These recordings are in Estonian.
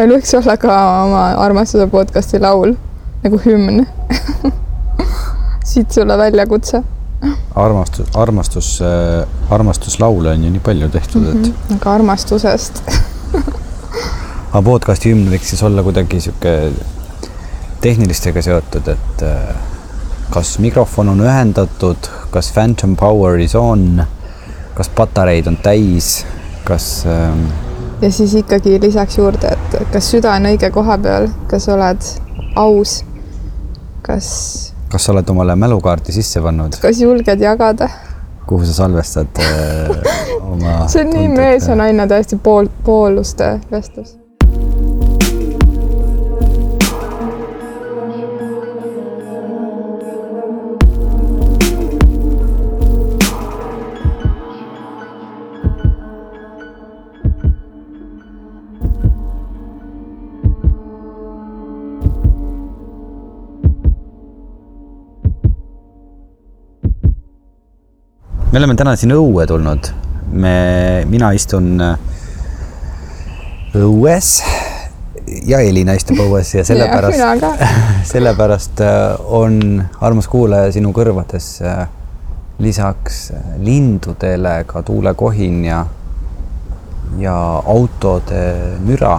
meil võiks olla ka oma armastuse podcasti laul nagu hümn siit sulle väljakutse armastus, armastus äh,, armastuslaule on ju nii palju tehtud, et mm. -hmm. aga armastusest aga podcasti hümn võiks siis olla kuidagi sihuke tehnilistega seotud, et äh, kas mikrofon on ühendatud, kas phantom power is on, kas patareid on täis, kas ähm, ja siis ikkagi lisaks juurde, et kas süda on õige koha peal, kas oled aus, kas kas sa oled omale mälukaarti sisse pannud? kas julged jagada? kuhu sa salvestad äh, oma see on nii mees ja naine täiesti pool, pooluste vestlus me oleme täna siin õue tulnud. me, mina istun äh, õues ja Elina istub õues ja sellepärast, sellepärast äh, on armas kuulaja sinu kõrvades äh, lisaks lindudele ka tuulekohin ja, ja autode müra.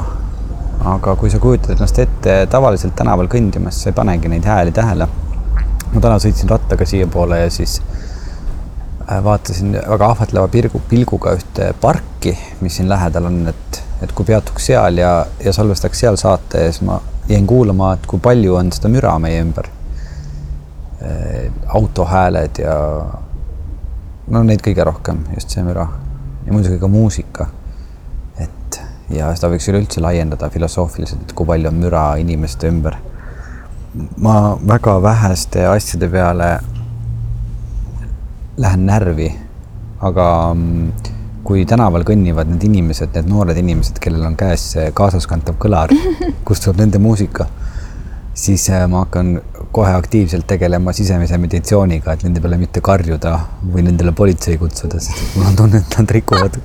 aga kui sa kujutad ennast ette tavaliselt tänaval kõndimas, sa ei panegi neid hääli tähele. ma täna sõitsin rattaga siiapoole ja siis Äh, vaatasin väga ahvatleva pilgu, pilguga ühte parki, mis siin lähedal on, et, et kui peatuks seal ja, ja salvestaks seal saate ja siis ma jäin kuulama, et kui palju on seda müra meie ümber. Äh, autohääled ja no neid kõige rohkem, just see müra ja muidugi ka muusika. et ja seda võiks üleüldse laiendada filosoofiliselt, et kui palju on müra inimeste ümber. ma väga väheste asjade peale lähen närvi, aga mm, kui tänaval kõnnivad need inimesed, need noored inimesed, kellel on käes kaasaskantav kõlar, kust tuleb nende muusika, siis äh, ma hakkan kohe aktiivselt tegelema sisemise meditsiooniga, et nende peale mitte karjuda või nendele politsei kutsuda, sest mul on tunne, et nad rikuvad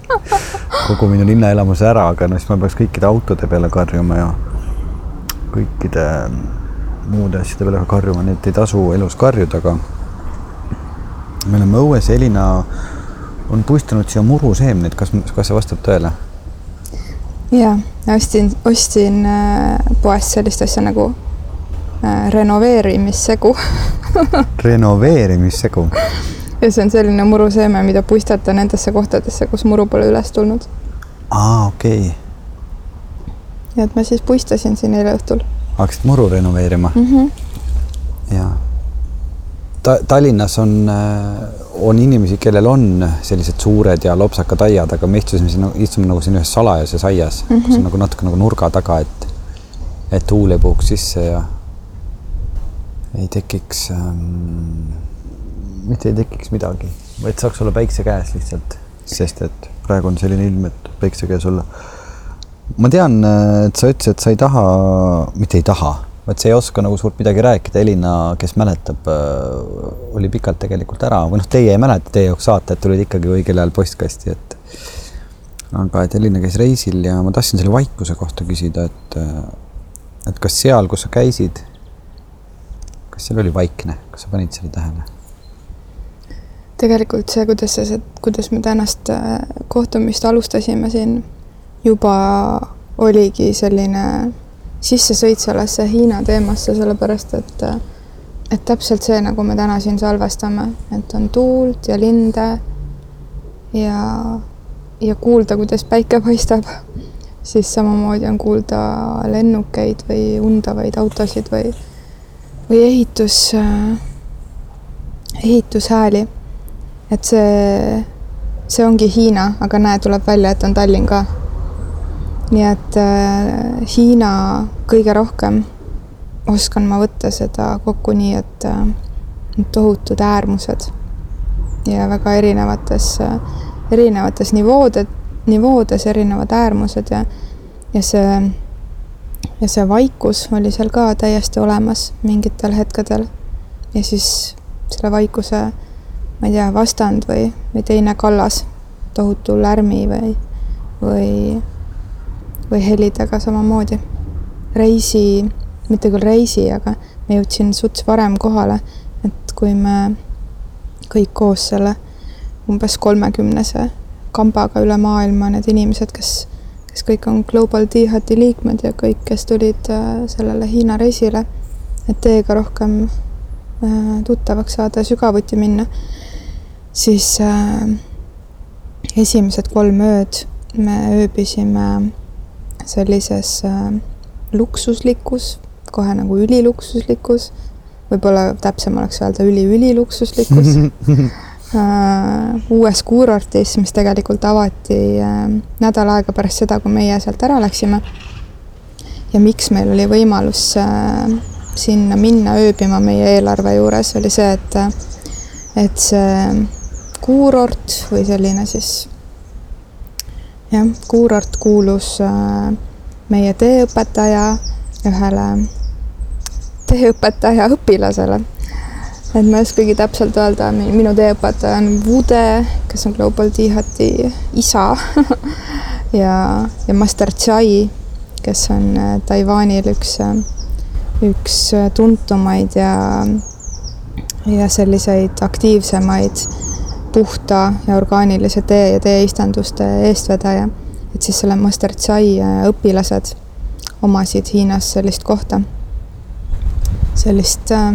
kogu minu linnaelamuse ära, aga noh, siis ma peaks kõikide autode peale karjuma ja kõikide muude asjade peale karjuma, nii et ei tasu elus karjuda, aga me oleme õues, Elina on puistanud siia muruseemneid, kas, kas see vastab tõele? ja, ostsin, ostsin äh, poest sellist asja nagu äh, renoveerimissegu renoveerimissegu? ja see on selline muruseeme, mida puistata nendesse kohtadesse, kus muru pole üles tulnud. aa, okei okay.. ja et ma siis puistasin siin eile õhtul. hakkasid muru renoveerima mm? -hmm. jaa ta, Tallinnas on, äh, on inimesi, kellel on sellised suured ja lopsakad aiad, aga me istusime siin, istume nagu siin ühes salajases aias mm, -hmm. kus on nagu natuke nagu nurga taga, et, et tuul ei puhuks sisse ja ei tekiks ähm,, mitte ei tekiks midagi, vaid saaks olla päikse käes lihtsalt, sest et praegu on selline ilm, et päikse käes olla. ma tean, et sa ütlesid, et sa ei taha, mitte ei taha vot see ei oska nagu suurt midagi rääkida, Elina, kes mäletab, äh, oli pikalt tegelikult ära. Või noh, teie ei mäleta, teie jaoks saated tulid ikkagi õigel ajal postkasti, et aga et Elina käis reisil ja ma tahtsin selle vaikuse kohta küsida, et äh, et kas seal, kus sa käisid, kas seal oli vaikne, kas sa panid selle tähele? tegelikult see, kuidas sa, kuidas me tänast äh, kohtumist alustasime siin, juba oligi selline sissesõit sellesse Hiina teemasse, sellepärast et et täpselt see, nagu me täna siin salvestame, et on tuult ja linde ja, ja kuulda, kuidas päike paistab, siis samamoodi on kuulda lennukeid või undavaid autosid või, või ehitus, ehitushääli. et see, see ongi Hiina, aga näe, tuleb välja, et on Tallinn ka nii et äh, Hiina kõige rohkem oskan ma võtta seda kokku nii, et äh, tohutud äärmused ja väga erinevates äh,, erinevates nivoode, nivoodes erinevad äärmused ja, ja see, ja see vaikus oli seal ka täiesti olemas mingitel hetkedel. ja siis selle vaikuse, ma ei tea, vastand või, või teine kallas, tohutu lärmi või, või või helidega samamoodi. reisi, mitte küll reisi, aga ma jõudsin suts varem kohale, et kui me kõik koos selle umbes kolmekümnese kambaga üle maailma, need inimesed, kes, kes kõik on Global Jihadi liikmed ja kõik, kes tulid äh, sellele Hiina reisile, et teiega rohkem äh, tuttavaks saada ja sügavuti minna, siis äh, esimesed kolm ööd me ööbisime sellises äh, luksuslikus, kohe nagu üliluksuslikus, võib-olla täpsem oleks öelda üli-üliluksuslikus Äh, uues kuurortis, mis tegelikult avati äh, nädal aega pärast seda, kui meie sealt ära läksime. ja miks meil oli võimalus sinna minna ööbima meie eelarve juures, oli see, et, et see kuurort või selline siis jah, kuurort kuulus meie teeõpetaja ühele teeõpetaja õpilasele. Et ma ei oskagi täpselt öelda, minu teeõpetaja on Vude, kes on Global Jihadi isa ja, ja Master Chai, kes on äh, Taiwanil üks, äh, üks äh, tuntumaid ja, ja selliseid aktiivsemaid puhta ja orgaanilise tee ja teeistanduste eestvedaja. et siis selle Master Chai õpilased omasid Hiinas sellist kohta, sellist äh,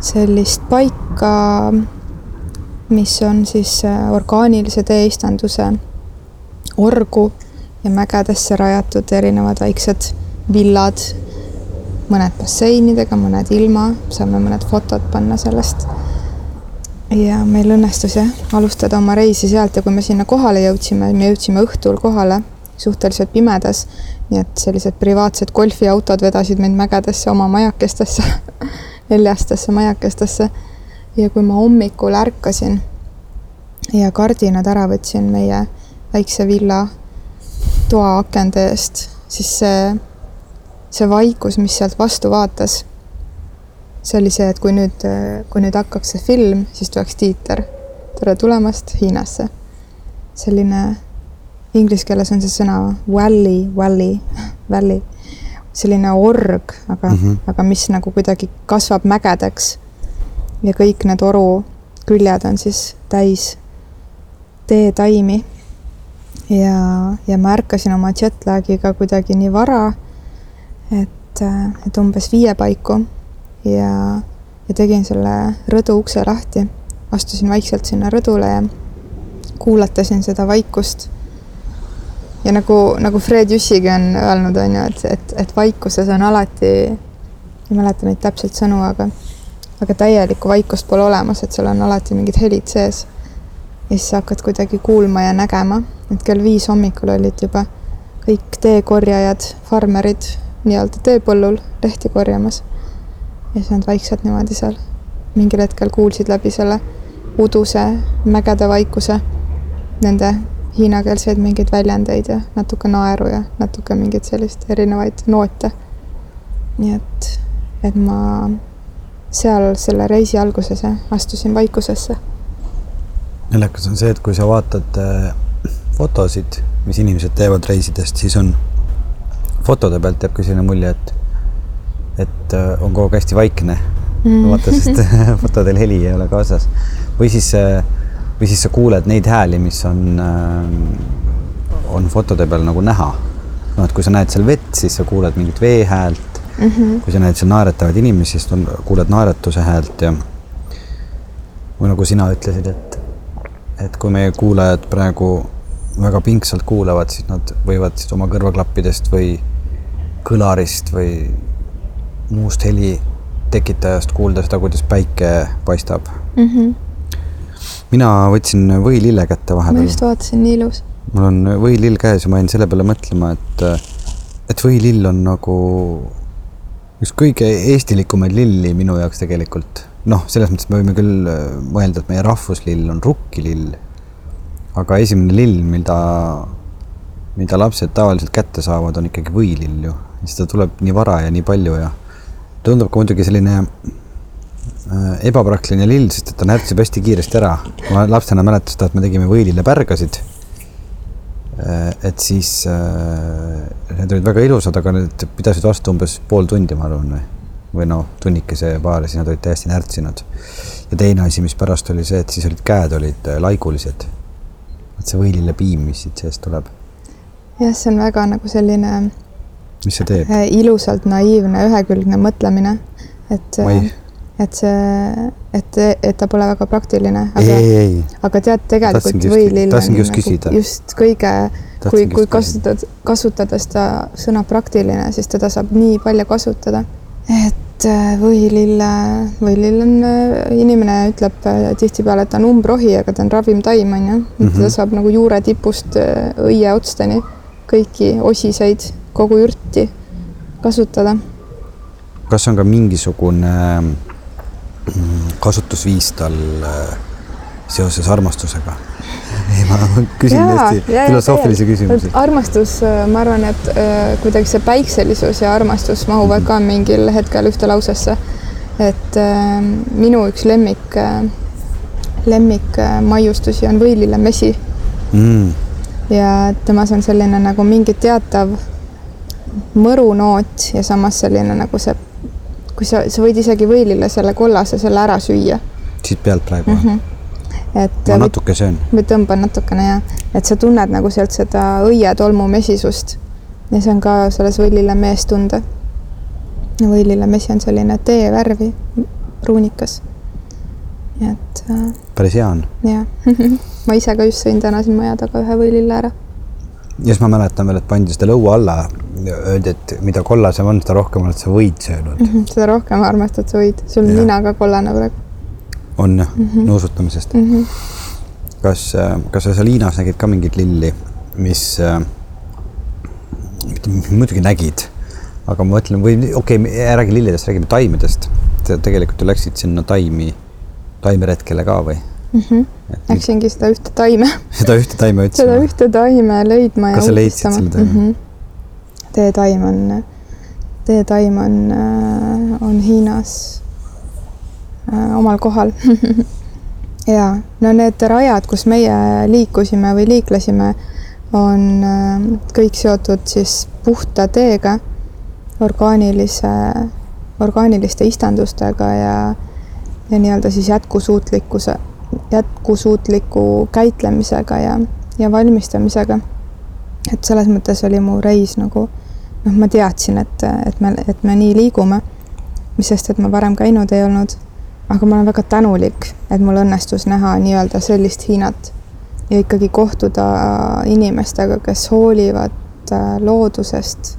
sellist paika, mis on siis äh, orgaanilise teeistanduse orgu ja mägedesse rajatud erinevad väiksed villad, mõned basseinidega, mõned ilma, saame mõned fotod panna sellest. Ja meil õnnestus jah, alustada oma reisi sealt ja kui me sinna kohale jõudsime, me jõudsime õhtul kohale, suhteliselt pimedas, nii et sellised privaatsed golfiautod vedasid meid mägedesse oma majakestesse neljastesse majakestesse. ja kui ma hommikul ärkasin ja kardinad ära võtsin meie väikse villa toa akende eest, siis see, see vaikus, mis sealt vastu vaatas, see oli see, et kui nüüd, kui nüüd hakkaks see film, siis tuleks tiiter. tere tulemast Hiinasse. selline, inglise keeles on see sõna valley, valley, valley selline org, aga mm, -hmm. aga mis nagu kuidagi kasvab mägedeks. ja kõik need oru küljed on siis täis teetaimi. ja, ja ma ärkasin oma jetlagiga kuidagi nii vara, et, et umbes viie paiku ja, ja tegin selle rõdu ukse lahti. astusin vaikselt sinna rõdule ja kuulatasin seda vaikust ja nagu, nagu Fred Jüssigi on öelnud, on ju, et, et, et vaikuses on alati, ei mäleta neid täpselt sõnu, aga, aga täielikku vaikust pole olemas, et seal on alati mingid helid sees. ja siis sa hakkad kuidagi kuulma ja nägema, et kell viis hommikul olid juba kõik teekorjajad, farmerid nii-öelda teepõllul lehti korjamas. Ja siis nad vaikselt niimoodi seal mingil hetkel kuulsid läbi selle uduse mägede vaikuse nende hiinakeelseid mingeid väljendeid ja natuke naeru ja natuke mingeid sellist erinevaid noote. nii et, et ma seal selle reisi alguses astusin vaikusesse. naljakas on see, et kui sa vaatad äh, fotosid, mis inimesed teevad reisidest, siis on fotode pealt jääb ka selline mulje, et, et äh, on kogu aeg hästi vaikne mm.. vaata, sest fotodel heli ei ole kaasas või siis äh, või siis sa kuuled neid hääli, mis on, äh, on fotode peal nagu näha. noh, et kui sa näed seal vett, siis sa kuuled mingit vee häält mm. -hmm. kui sa näed seal naeratavaid inimesi, siis kuuled naeratuse häält ja või nagu sina ütlesid, et, et kui meie kuulajad praegu väga pingsalt kuulavad, siis nad võivad siis oma kõrvaklappidest või kõlarist või muust heli tekitajast kuulda seda, kuidas päike paistab mm. -hmm mina võtsin võilille kätte vahepeal. ma just vaatasin, nii ilus. mul on võilill käes ja ma jäin selle peale mõtlema, et, et võilill on nagu üks kõige eestilikumaid lilli minu jaoks tegelikult. noh, selles mõttes me võime küll mõelda, et meie rahvuslill on rukkilill. aga esimene lill, mida, mida lapsed tavaliselt kätte saavad, on ikkagi võilill ju. ta tuleb nii vara ja nii palju ja tundub ka muidugi selline Äh, ebapraktiline lill, sest et ta närtsib hästi kiiresti ära. ma lapsena mäletan seda, et me tegime võilile pärgasid. et siis need olid väga ilusad, aga need pidasid vastu umbes pool tundi, ma arvan, või, noh, tunnikese paar ja siis nad olid täiesti närtsinud. ja teine asi, mis pärast oli see, et siis olid käed olid laigulised. et see võilillepiim, mis siit seest tuleb. jah, see on väga nagu selline. Mis see teeb? ilusalt naiivne, ühekülgne mõtlemine, et. et see, et, et ta pole väga praktiline. aga, aga tead, tegelikult võilill on nagu just kõige, kui, kui kasutad, kasutades ta sõna praktiline, siis teda saab nii palju kasutada. et äh, võilille, võilill on, äh, inimene ütleb äh, tihtipeale, et ta on umbrohi, aga ta on ravim taim, on ju. ta mhm. saab nagu juure tipust õie otsteni kõiki osiseid, kogu ürti kasutada. kas on ka mingisugune kasutusviis tal äh, seoses armastusega? ei, ma küsin hästi filosoofilisi küsimusi. armastus, äh, ma arvan, et äh, kuidagi see päikselisus ja armastus mahuvad ka mingil hetkel ühte lausesse. et minu üks lemmik, lemmik maiustusi on võilillemesi mm.. ja temas on selline nagu mingi teatav mõrunoot ja samas selline nagu see kui sa, sa võid isegi võilile selle kollase selle ära süüa. siit pealt praegu mm? -hmm et ma natuke söön. või tõmban natukene ja, et sa tunned nagu sealt seda õietolmu mesisust ja see on ka selles võililemees tunda. võililemesi on selline teevärvi, pruunikas. et äh,. päris hea on. jah ma ise ka just sõin täna siin maja taga ühe võilille ära. Ja siis ma mäletan veel, et pandi seda lõua alla öeldi, et mida kollasem on, seda rohkem oled sa võid söönud mm. -hmm, seda rohkem armastad sa võid, sul on nina ka kollane praegu. on jah mm -hmm., nuusutamisest mm. -hmm. kas, äh, kas sa seal Hiinas nägid ka mingit lilli, mis äh,, muidugi nägid, aga ma mõtlen, või okei okay,, räägi lillidest, räägime taimedest. tegelikult ju läksid sinna taimi, taimeretkele ka või? Mm. -hmm. Läksingi seda ühte taime seda ühte taime otsima? seda ühte taime leidma ja kas sa leidsid selle taime mm? -hmm teetaim on, teetaim on, äh, on Hiinas äh, omal kohal ja no need rajad, kus meie liikusime või liiklesime, on äh, kõik seotud siis puhta teega, orgaanilise, orgaaniliste istandustega ja, ja nii-öelda siis jätkusuutlikkuse, jätkusuutliku käitlemisega ja, ja valmistamisega. et selles mõttes oli mu reis nagu noh, ma teadsin, et, et me, et me nii liigume, mis sest, et ma varem käinud ei olnud. aga ma olen väga tänulik, et mul õnnestus näha nii-öelda sellist Hiinat ja ikkagi kohtuda inimestega, kes hoolivad äh, loodusest,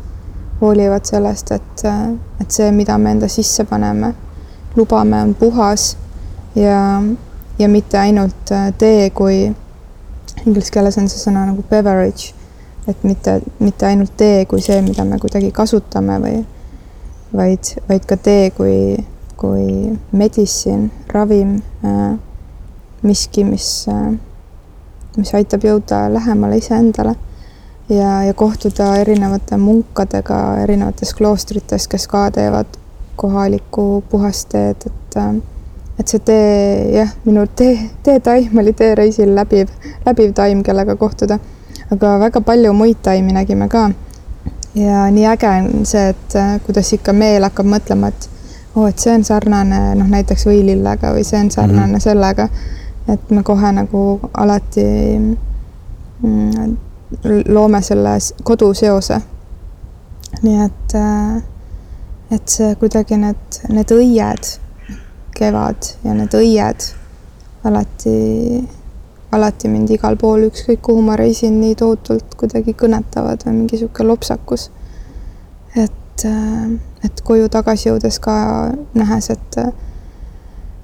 hoolivad sellest, et, et see, mida me enda sisse paneme, lubame, on puhas ja, ja mitte ainult äh, tee kui, inglise keeles on see sõna nagu beverage et mitte, mitte ainult tee kui see, mida me kuidagi kasutame või vaid, vaid ka tee kui, kui medicine, ravim äh,, miski, mis äh,, mis aitab jõuda lähemale iseendale ja, ja kohtuda erinevate munkadega erinevates kloostrites, kes ka teevad kohalikku puhast teed, et äh, et see tee, jah, minu tee, teetaim oli teereisil läbiv, läbiv taim, kellega kohtuda aga väga palju muid taimi nägime ka. ja nii äge on see, et äh, kuidas ikka meel hakkab mõtlema, et oo oh,, et see on sarnane noh, näiteks võilillega või see on sarnane mm -hmm. sellega. et me kohe nagu alati mm, loome selle koduseose. nii et, äh, et see kuidagi need, need õied, kevad ja need õied alati alati mind igal pool, ükskõik kuhu ma reisin, nii tohutult kuidagi kõnetavad või mingi niisugune lopsakus. et, äh, et koju tagasi jõudes ka nähes, et,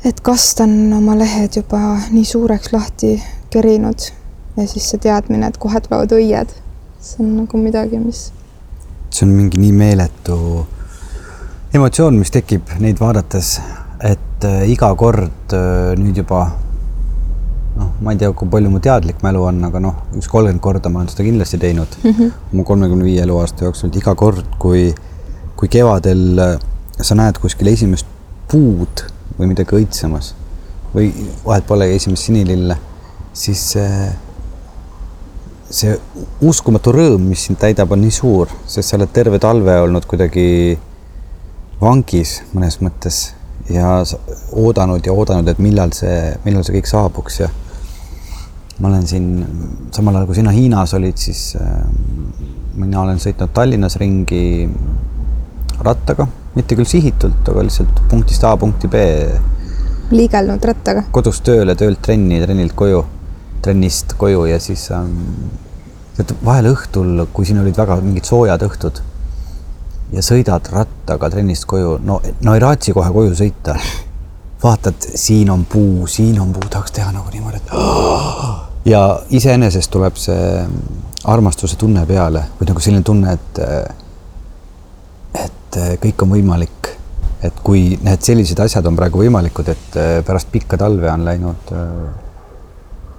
et kast on oma lehed juba nii suureks lahti kerinud ja siis see teadmine, et kohe tulevad õied, see on nagu midagi, mis. see on mingi nii meeletu emotsioon, mis tekib neid vaadates, et äh, iga kord äh, nüüd juba noh, ma ei tea, kui palju mu teadlik mälu on, aga noh, üks kolmkümmend korda ma olen seda kindlasti teinud mm -hmm. oma kolmekümne viie eluaasta jooksul, et iga kord, kui, kui kevadel äh, sa näed kuskil esimest puud või midagi õitsemas või vahet pole esimest sinilille, siis see, see uskumatu rõõm, mis sind täidab, on nii suur, sest sa oled terve talve olnud kuidagi vangis mõnes mõttes ja oodanud ja oodanud, et millal see, millal see kõik saabuks ja ma olen siin samal ajal, kui sina Hiinas olid, siis äh, mina olen sõitnud Tallinnas ringi rattaga, mitte küll sihitult, aga lihtsalt punktist A punkti B. liigelnud rattaga? kodust tööle, töölt trenni, trennilt koju, trennist koju ja siis ähm, vahel õhtul, kui siin olid väga mingid soojad õhtud ja sõidad rattaga trennist koju, no, no ei raatsi kohe koju sõita. vaatad, siin on puu, siin on puu, tahaks teha nagu niimoodi, et ja iseenesest tuleb see armastuse tunne peale või nagu selline tunne, et et kõik on võimalik. et kui need sellised asjad on praegu võimalikud, et pärast pikka talve on läinud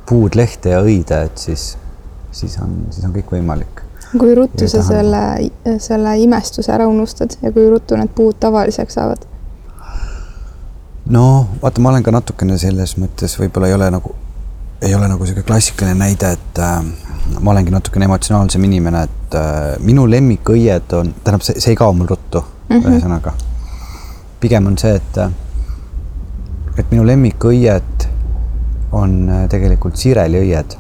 puud lehte ja õide, et siis, siis on, siis on kõik võimalik kui ruttu sa selle, selle imestuse ära unustad ja kui ruttu need puud tavaliseks saavad? no vaata, ma olen ka natukene selles mõttes võib-olla ei ole nagu, ei ole nagu niisugune klassikaline näide, et äh, ma olengi natukene emotsionaalsem inimene, et äh, minu lemmikõied on, tähendab, see, see ei kao mul ruttu mm -hmm. ühesõnaga. pigem on see, et, et minu lemmikõied on äh, tegelikult sireliõied.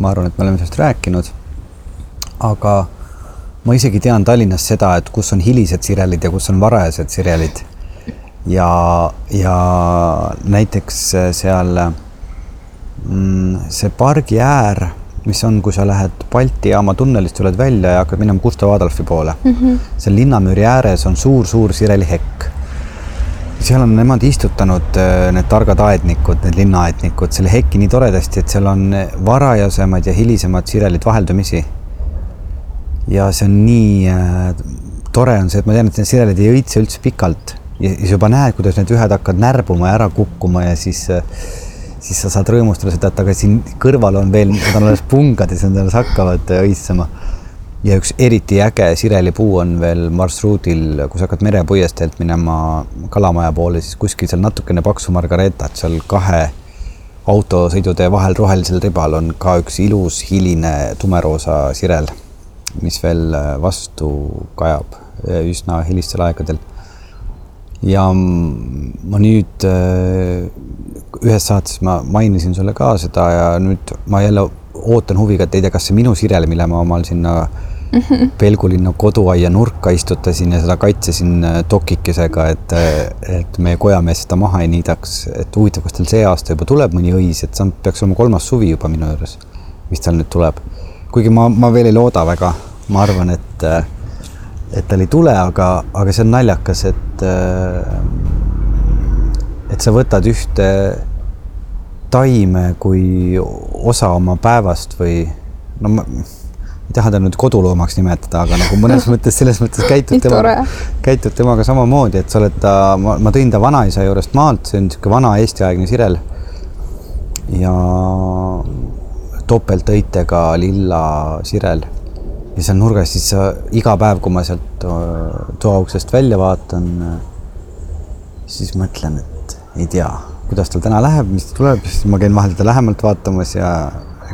ma arvan, et me oleme sellest rääkinud aga ma isegi tean Tallinnas seda, et kus on hilised sirelid ja kus on varajased sirelid. ja, ja näiteks seal mm, see pargi äär, mis on, kui sa lähed Balti jaama tunnelist, tuled välja ja hakkad minema Gustav Adolfi poole mm. -hmm. seal linnamüüri ääres on suur-suur sirelihekk seal on nemad istutanud, äh, need targad aednikud, need linnaaednikud, selle heki nii toredasti, et seal on varajasemad ja hilisemad sirelid vaheldumisi ja see on nii äh, tore on see, et ma tean, et need sirelid ei õitse üldse pikalt ja siis juba näed, kuidas need ühed hakkavad närbuma ja ära kukkuma ja siis äh, siis sa saad rõõmustada seda, et aga siin kõrval on veel, nad on alles pungad ja siis nad alles hakkavad äh, õitsema. ja üks eriti äge sirelipuu on veel marsruudil, kui sa hakkad merepuiesteelt minema Kalamaja poole, siis kuskil seal natukene paksu margaretat seal kahe autosõidutee vahel rohelisel ribal on ka üks ilus hiline tumeroosa sirel mis veel äh, vastu kajab äh, üsna hilistel aegadel. ja ma nüüd äh, ühes saates ma mainisin sulle ka seda ja nüüd ma jälle ootan huviga, et ei tea, kas see minu sirel, mille ma omal sinna mm -hmm. Pelgulinna koduaia nurka istutasin ja seda kaitsesin dokikesega, et, et meie kojamees seda maha ei niidaks. et huvitav, kas tal see aasta juba tuleb mõni õis, et see peaks olema kolmas suvi juba minu juures, mis tal nüüd tuleb kuigi ma, ma veel ei looda väga, ma arvan, et, et tal ei tule, aga, aga see on naljakas, et, et sa võtad ühte taime kui osa oma päevast või no ma ei taha ta nüüd koduloomaks nimetada, aga nagu mõnes mõttes, selles mõttes käitud temaga, käitud temaga samamoodi, et sa oled ta, ma tõin ta vanaisa juurest maalt, see on niisugune vana eestiaegne sirel. ja topeltöitega lilla sirel. ja seal nurgas siis iga päev, kui ma sealt toa uksest välja vaatan, siis mõtlen, et ei tea, kuidas tal täna läheb, mis tuleb, siis ma käin vahel teda lähemalt vaatamas ja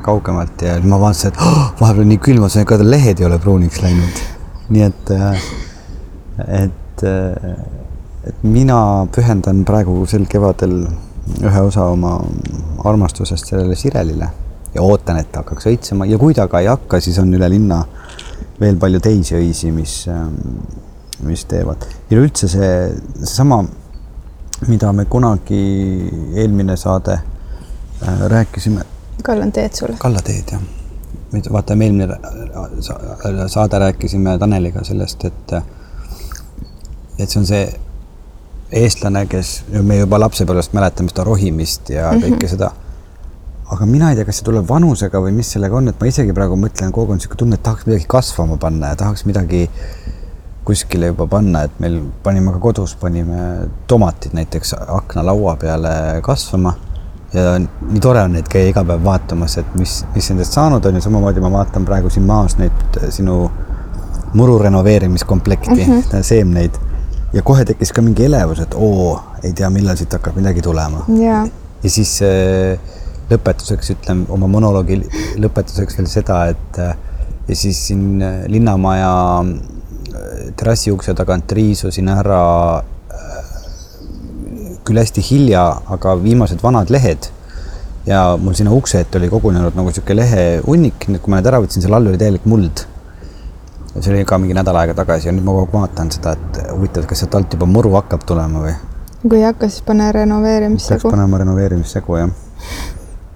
kaugemalt ja ma vaatasin, et oh, vahepeal nii külm, ma sain ka lehed ei ole pruuniks läinud. nii et, et, et mina pühendan praegu sel kevadel ühe osa oma armastusest sellele sirelile ja ootan, et ta hakkaks õitsema ja kui ta ka ei hakka, siis on üle linna veel palju teisi õisi, mis, ähm, mis teevad. ja üleüldse see, seesama, mida me kunagi eelmine saade äh, rääkisime. kallan teed sulle. kalla teed, jah. vaata, me eelmine saade rääkisime Taneliga sellest, et, et see on see eestlane, kes me juba lapsepõlvest mäletame seda rohimist ja mm -hmm. kõike seda aga mina ei tea, kas see tuleb vanusega või mis sellega on, et ma isegi praegu mõtlen, kogu aeg on niisugune tunne, et tahaks midagi kasvama panna ja tahaks midagi kuskile juba panna, et meil panime ka kodus, panime tomatid näiteks aknalaua peale kasvama. Ja nii tore on neid käia iga päev vaatamas, et mis, mis nendest saanud on ja samamoodi ma vaatan praegu siin maas neid sinu muru renoveerimiskomplekti mm, -hmm. seemneid. Ja kohe tekkis ka mingi elevus, et oo, ei tea, millal siit hakkab midagi tulema. Ja siis äh, lõpetuseks ütlen oma monoloogi lõpetuseks veel seda, et äh, ja siis siin äh, Linnamaja terrassi ukse tagant riisusin ära küll hästi hilja, aga viimased vanad lehed ja mul sinna ukse ette oli kogunenud nagu niisugune lehehunnik, nüüd kui ma need ära võtsin, seal all oli täielik muld. see oli ka mingi nädal aega tagasi ja nüüd ma kogu aeg vaatan seda, et huvitav, kas sealt alt juba muru hakkab tulema või? kui ei hakka, siis pane renoveerimissegu. peaks panema renoveerimissegu, jah.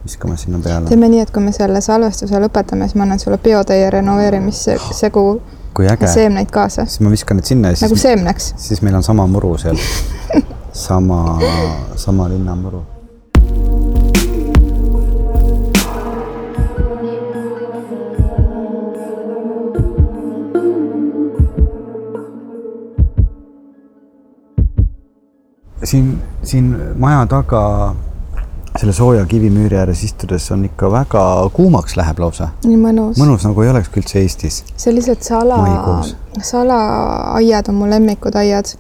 Viskame sinna peale. teeme nii, et kui me selle salvestuse lõpetame, siis ma annan sulle biotäie renoveerimissegu kui äge. seemneid kaasa. siis ma viskan need sinna ja siis. nagu seemneks. siis meil on sama muru seal sama, sama linnamuru siin, siin maja taga selle sooja kivimüüri ääres istudes on ikka väga kuumaks läheb lausa. nii mõnus. mõnus nagu ei olekski üldse Eestis. sellised sala, salaaiad on mu lemmikud aiad.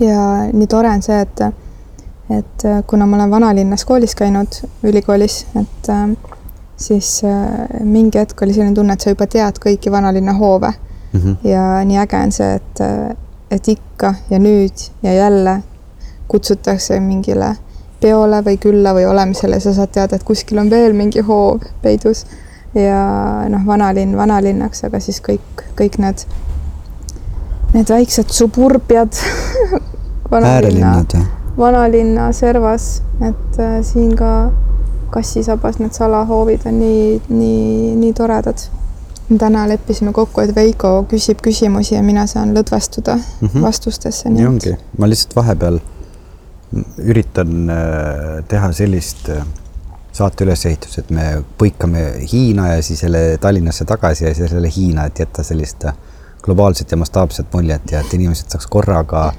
ja nii tore on see, et, et kuna ma olen vanalinnas koolis käinud, ülikoolis, et siis äh, mingi hetk oli selline tunne, et sa juba tead kõiki vanalinna hoove mm. -hmm. ja nii äge on see, et, et ikka ja nüüd ja jälle kutsutakse mingile peole või külla või olemisele, sa saad teada, et kuskil on veel mingi hoov peidus. ja noh, vanalinn vanalinnaks, aga siis kõik, kõik need, need väiksed suburbiad vanalinna, vanalinna servas, et äh, siin ka kassisabas need salahoovid on nii, nii, nii toredad täna leppisime kokku, et Veiko küsib küsimusi ja mina saan lõdvestuda mm -hmm. vastustesse. nii ongi, ma lihtsalt vahepeal üritan äh, teha sellist äh, saate ülesehitust, et me põikame Hiina ja siis jälle Tallinnasse tagasi ja siis jälle Hiina, et jätta sellist äh, globaalset ja mastaapset muljet ja et inimesed saaks korraga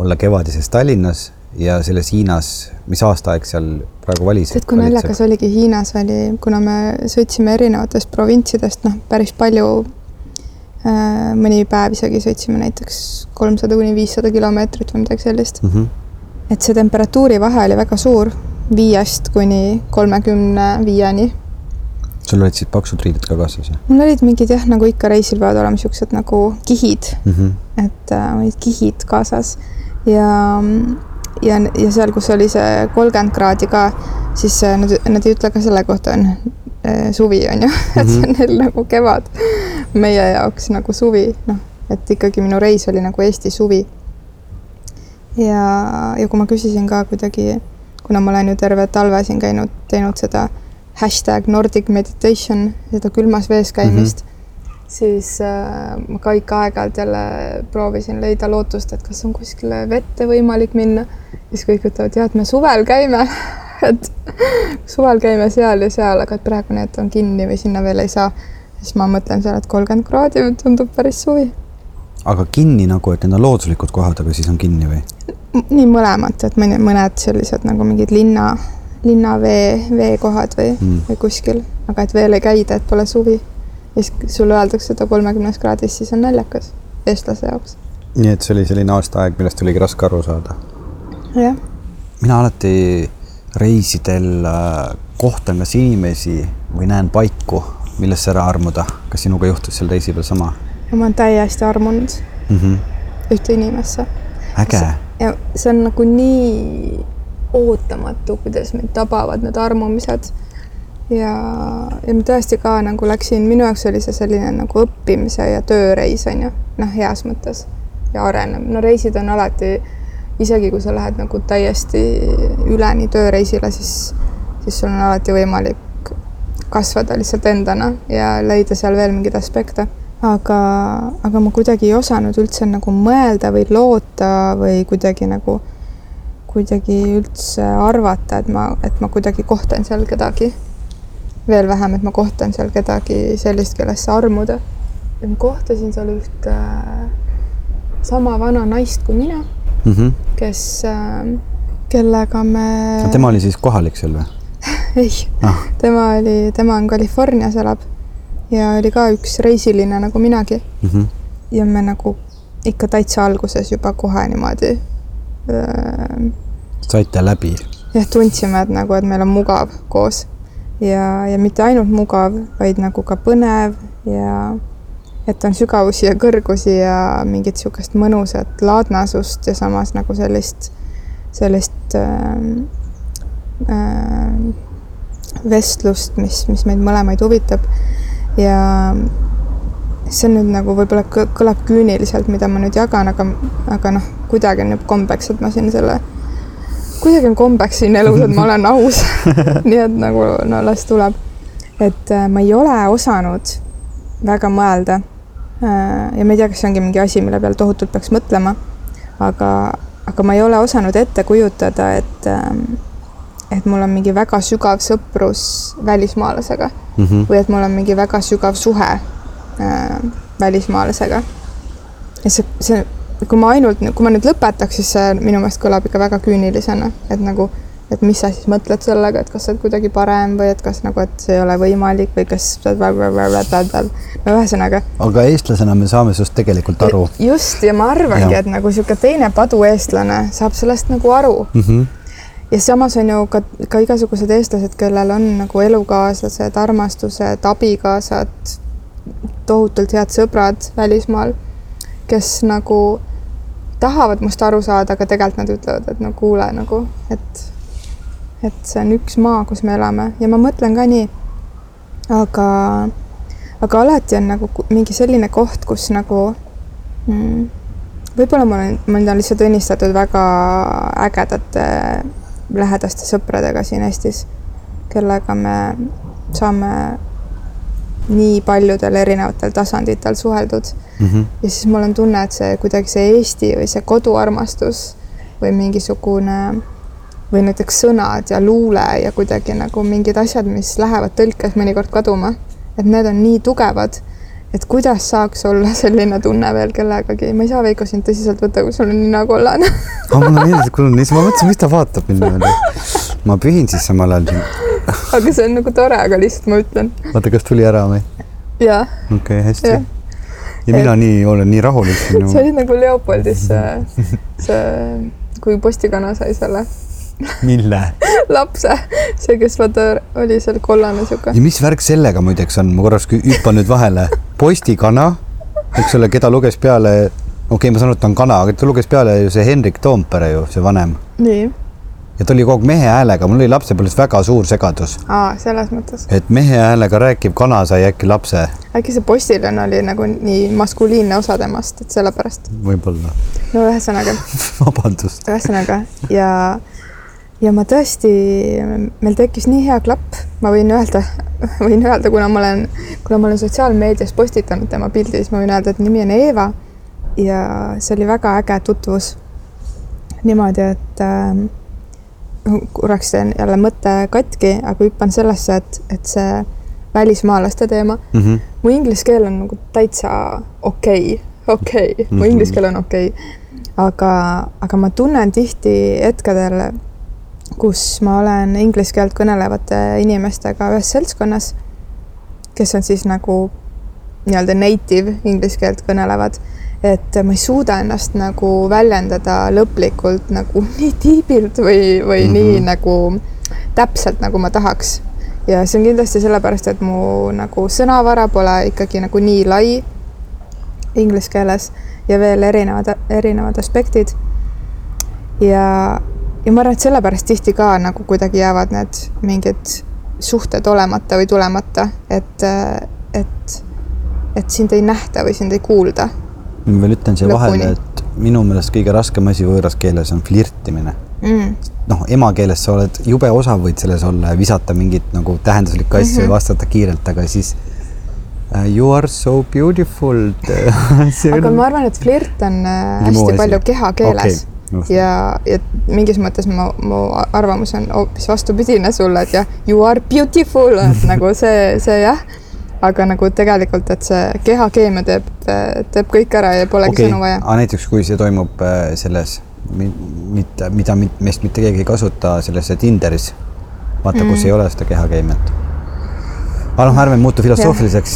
olla kevadises Tallinnas ja selles Hiinas, mis aastaaeg seal praegu valis? tead, kui naljakas oligi, Hiinas oli, kuna me sõitsime erinevatest provintsidest, noh, päris palju mõni päev isegi sõitsime näiteks kolmsada kuni viissada kilomeetrit või midagi sellist mm. -hmm et see temperatuuri vahe oli väga suur, viiest kuni kolmekümne viieni. sul olid siis paksud riided ka kaasas? mul olid mingid jah, nagu ikka reisil peavad olema siuksed nagu kihid mm, -hmm. et äh, olid kihid kaasas ja, ja, ja seal, kus oli see kolmkümmend kraadi ka, siis äh, nad, nad ei ütle ka selle kohta, on äh, suvi on ju et see on neil nagu kevad. meie jaoks nagu suvi, noh, et ikkagi minu reis oli nagu Eesti suvi ja, ja kui ma küsisin ka kuidagi, kuna ma olen ju terve talve siin käinud, teinud seda hashtag Nordic meditation, seda külmas vees käimist mm, -hmm. siis äh, ma ka ikka aeg-ajalt jälle proovisin leida lootust, et kas on kuskile vette võimalik minna. siis kõik ütlevad, jah, et me suvel käime et suvel käime seal ja seal, aga et praegu need on kinni või sinna veel ei saa. siis ma mõtlen seal, et kolmkümmend kraadi tundub päris suvi aga kinni nagu, et need on looduslikud kohad, aga siis on kinni või? nii mõlemat, et mõni, mõned sellised nagu mingid linna, linnavee, veekohad või mm., või kuskil, aga et veel ei käida, et pole suvi. ja siis sulle öeldakse seda kolmekümnes kraadis, siis on naljakas eestlase jaoks. nii et see oli selline aastaaeg, millest oligi raske aru saada? jah. mina alati reisidel äh, kohtan kas inimesi või näen paiku, millesse ära armuda. kas sinuga juhtus seal reisi peal sama? Ja ma olen täiesti armunud mm -hmm. ühte inimesse. äge. ja see on nagu nii ootamatu, kuidas mind tabavad need armumised. ja, ja ma tõesti ka nagu läksin, minu jaoks oli see selline nagu õppimise ja tööreis on ju, noh, heas mõttes ja arenev, no reisid on alati, isegi kui sa lähed nagu täiesti üleni tööreisile, siis, siis sul on alati võimalik kasvada lihtsalt endana ja leida seal veel mingeid aspekte aga, aga ma kuidagi ei osanud üldse nagu mõelda või loota või kuidagi nagu, kuidagi üldse arvata, et ma, et ma kuidagi kohtan seal kedagi. veel vähem, et ma kohtan seal kedagi sellist, kellesse armuda. et ma kohtasin seal ühte äh, sama vana naist kui mina mm, -hmm. kes äh,, kellega me. tema oli siis kohalik seal või ei ah., tema oli, tema on Californias elab ja oli ka üks reisiline nagu minagi mm. -hmm. ja me nagu ikka täitsa alguses juba kohe niimoodi äh,. saite läbi? jah, tundsime, et nagu, et meil on mugav koos. ja, ja mitte ainult mugav, vaid nagu ka põnev ja et on sügavusi ja kõrgusi ja mingit niisugust mõnusat laadnasust ja samas nagu sellist, sellist äh, äh, vestlust, mis, mis meid mõlemaid huvitab. Ja see on nüüd nagu võib-olla kõlab küüniliselt, mida ma nüüd jagan, aga, aga noh, kuidagi on nüüd kombeks, et ma siin selle, kuidagi on kombeks siin elus, et ma olen aus nii et nagu no las tuleb. et äh, ma ei ole osanud väga mõelda Äh, ja ma ei tea, kas see ongi mingi asi, mille peale tohutult peaks mõtlema, aga, aga ma ei ole osanud ette kujutada, et, ähm, et mul on mingi väga sügav sõprus välismaalasega mm -hmm. või et mul on mingi väga sügav suhe äh, välismaalasega. ja see, see, kui ma ainult, kui ma nüüd lõpetaks, siis see minu meelest kõlab ikka väga küünilisena, et nagu et mis sa siis mõtled sellega, et kas sa oled kuidagi parem või et kas nagu, et see ei ole võimalik või kas no ühesõnaga. aga eestlasena me saame sinust tegelikult aru. just ja ma arvangi, et nagu niisugune teine padueestlane saab sellest nagu aru mm. -hmm. Ja samas on ju ka, ka igasugused eestlased, kellel on nagu elukaaslased, armastused, abikaasad, tohutult head sõbrad välismaal, kes nagu tahavad must aru saada, aga tegelikult nad ütlevad, et no kuule nagu, et et see on üks maa, kus me elame ja ma mõtlen ka nii. aga, aga alati on nagu mingi selline koht, kus nagu mm, võib-olla ma olen, mind on lihtsalt õnnistatud väga ägedate lähedaste sõpradega siin Eestis, kellega me saame nii paljudel erinevatel tasanditel suheldud mm. -hmm. ja siis mul on tunne, et see kuidagi see Eesti või see koduarmastus või mingisugune või näiteks sõnad ja luule ja kuidagi nagu mingid asjad, mis lähevad tõlkes mõnikord kaduma, et need on nii tugevad, et kuidas saaks olla selline tunne veel kellegagi, ma ei saa Veiko sind tõsiselt võtta, kui sul on nina kollane aga mulle meeldis, et kuule, siis ma mõtlesin, mis ta vaatab mind niimoodi. ma pühin siis samal ajal siin aga see on nagu tore, aga lihtsalt ma ütlen. oota, kas tuli ära või? jaa. okei okay,, hästi. ja, mina et... nii, olen nii rahulik siin. sa olid nagu Leopoldis see, see, kui postikana sai selle mille lapse, see, kes vaata oli seal kollane sihuke. ja mis värk sellega muideks on, ma korraks hüppan nüüd vahele. postikana, eks ole, keda luges peale, okei okay,, ma saan aru, et ta on kana, aga ta luges peale ju see Hendrik Toompere ju, see vanem. nii ja ta oli kogu aeg mehe häälega, mul oli lapsepõlves väga suur segadus. aa, selles mõttes. et mehe häälega rääkiv kana sai äkki lapse. äkki see postiljon oli nagu nii maskuliinne osa temast, et sellepärast. võib-olla. no ühesõnaga vabandust. ühesõnaga ja ja ma tõesti, meil tekkis nii hea klapp, ma võin öelda, võin öelda, kuna ma olen, kuna ma olen sotsiaalmeedias postitanud tema pildi, siis ma võin öelda, et nimi on Eeva ja see oli väga äge tutvus. niimoodi, et äh, korraks teen jälle mõtte katki, aga hüppan sellesse, et, et see välismaalaste teema mm, -hmm. mu inglise keel on nagu täitsa okei okay,, okei okay. mu inglise keel on okei okay., aga, aga ma tunnen tihti hetkedel kus ma olen inglise keelt kõnelevate inimestega ühes seltskonnas, kes on siis nagu nii-öelda native inglise keelt kõnelevad, et ma ei suuda ennast nagu väljendada lõplikult nagu nii tiibilt või, või mm -hmm. nii nagu täpselt, nagu ma tahaks. ja see on kindlasti sellepärast, et mu nagu sõnavara pole ikkagi nagu nii lai inglise keeles ja veel erinevad, erinevad aspektid. ja, ja ma arvan, et sellepärast tihti ka nagu kuidagi jäävad need mingid suhted olemata või tulemata, et, et, et sind ei nähta või sind ei kuulda. ma veel ütlen siia vahele, et minu meelest kõige raskem asi võõras keeles on flirtimine. Mm.. noh, emakeeles sa oled jube osav, võid selles olla ja visata mingit nagu tähenduslikku asja mm -hmm. ja vastata kiirelt, aga siis uh, you are so beautiful. Aga ma arvan, et flirt on äh, hästi palju kehakeeles okay ja, ja mingis mõttes mu, mu arvamus on hoopis vastupidine sulle, et jah, you are beautiful, et nagu see, see jah, aga nagu tegelikult, et see kehakeemia teeb, teeb kõik ära ja polegi okay. sõnu vaja. aga näiteks, kui see toimub äh, selles, mitte, mida meist mitte keegi ei kasuta, selles Tinderis, vaata mm., kus ei ole seda kehakeemiat aga noh, ärme muutu filosoofiliseks,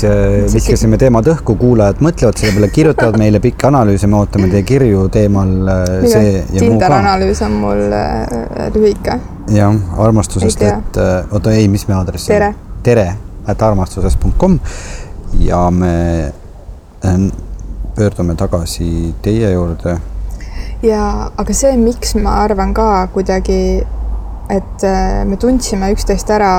viskasime teemad õhku, kuulajad mõtlevad selle peale, kirjutavad meile pikki analüüse, me ootame teie kirju teemal äh, see ja muu ka. analüüs on mul äh, lühike. jah, armastusest, et äh, oota, ei, mis me aadress tere, tere, et armastuses.com ja me pöördume tagasi teie juurde. ja, aga see, miks ma arvan ka kuidagi, et me tundsime üksteist ära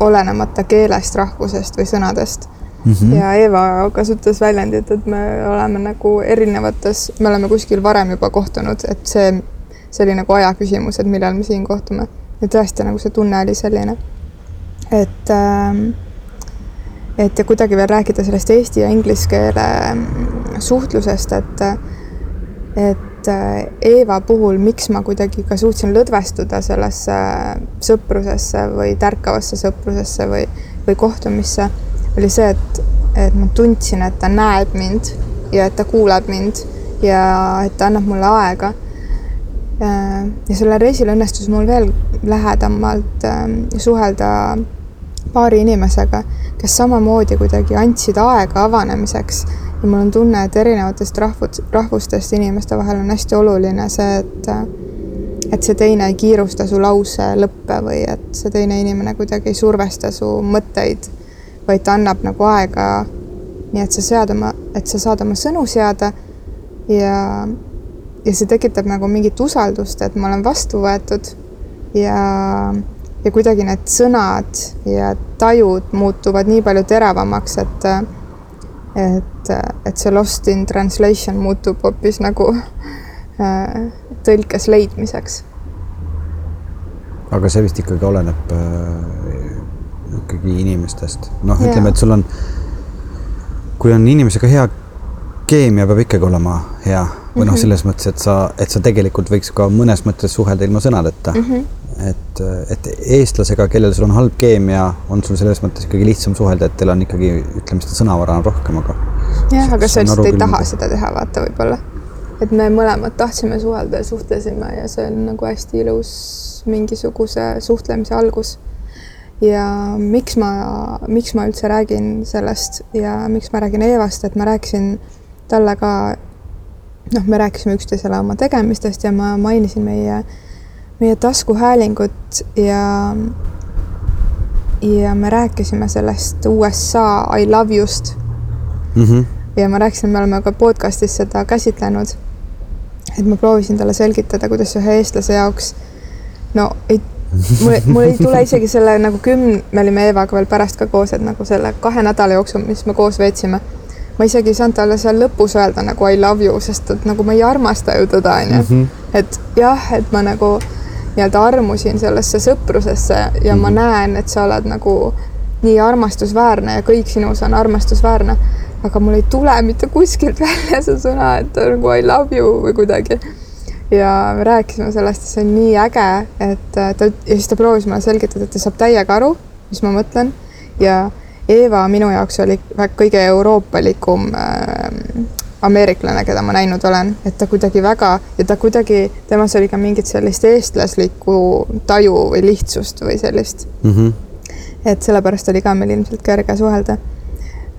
olenemata keelest, rahvusest või sõnadest mm. -hmm. ja Eva kasutas väljendit, et me oleme nagu erinevates, me oleme kuskil varem juba kohtunud, et see, see oli nagu aja küsimus, et millal me siin kohtume. ja tõesti nagu see tunne oli selline, et äh, et ja kuidagi veel rääkida sellest eesti ja inglise keele mm, suhtlusest, et et et äh, Eeva puhul, miks ma kuidagi ka suutsin lõdvestuda sellesse sõprusesse või tärkavasse sõprusesse või, või kohtumisse, oli see, et, et ma tundsin, et ta näeb mind ja et ta kuuleb mind ja et ta annab mulle aega. Äh, ja sellel reisil õnnestus mul veel lähedamalt ähm, suhelda paari inimesega, kes samamoodi kuidagi andsid aega avanemiseks ja mul on tunne, et erinevatest rahvud, rahvustest inimeste vahel on hästi oluline see, et et see teine ei kiirusta su lause lõppe või et see teine inimene kuidagi ei survesta su mõtteid, vaid ta annab nagu aega, nii et sa sead oma, et sa saad oma sõnu seada ja, ja see tekitab nagu mingit usaldust, et ma olen vastu võetud. Ja, ja kuidagi need sõnad ja tajud muutuvad nii palju teravamaks, et et, et see lost in translation muutub hoopis nagu äh, tõlkes leidmiseks. aga see vist ikkagi oleneb äh, ikkagi inimestest, noh, ütleme, et sul on, kui on inimesega hea keemia peab ikkagi olema hea või noh, mhm. selles mõttes, et sa, et sa tegelikult võiks ka mõnes mõttes suhelda ilma sõnadeta mm. -hmm et, et eestlasega, kellel sul on halb keemia, on sul selles mõttes ikkagi lihtsam suhelda, et teil on ikkagi, ütleme seda sõnavara on rohkem, aga. jah, aga sa lihtsalt ei taha seda teha, vaata võib-olla. et me mõlemad tahtsime suhelda ja suhtlesime ja see on nagu hästi ilus mingisuguse suhtlemise algus. ja miks ma, miks ma üldse räägin sellest ja miks ma räägin Eevast, et ma rääkisin talle ka noh, me rääkisime üksteisele oma tegemistest ja ma mainisin meie meie taskuhäälingut ja, ja me rääkisime sellest USA I love you'st mm. -hmm. ja ma rääkisin, me oleme ka podcast'is seda käsitlenud. et ma proovisin talle selgitada, kuidas ühe eestlase jaoks no ei, mul, mul ei tule isegi selle nagu kümn, me olime Eevaga veel pärast ka koos, et nagu selle kahe nädala jooksul, mis me koos veetsime ma isegi ei saanud talle seal lõpus öelda nagu I love you, sest et nagu ma ei armasta ju teda, onju. Mhm. et jah, et ma nagu nii-öelda armusin sellesse sõprusesse ja mm -hmm. ma mhm. näen, et sa oled nagu nii armastusväärne ja kõik sinus on armastusväärne. aga mul ei tule mitte kuskilt välja see sõna, et nagu I love you või kuidagi. ja me rääkisime sellest, see on nii äge, et ta ja siis ta proovis mulle selgitada, et ta saab täiega aru, mis ma mõtlen ja Eeva minu jaoks oli kõige euroopalikum äh, ameeriklane, keda ma näinud olen, et ta kuidagi väga ja ta kuidagi, temas oli ka mingit sellist eestlaslikku taju või lihtsust või sellist mm. -hmm. et sellepärast oli ka meil ilmselt kerge suhelda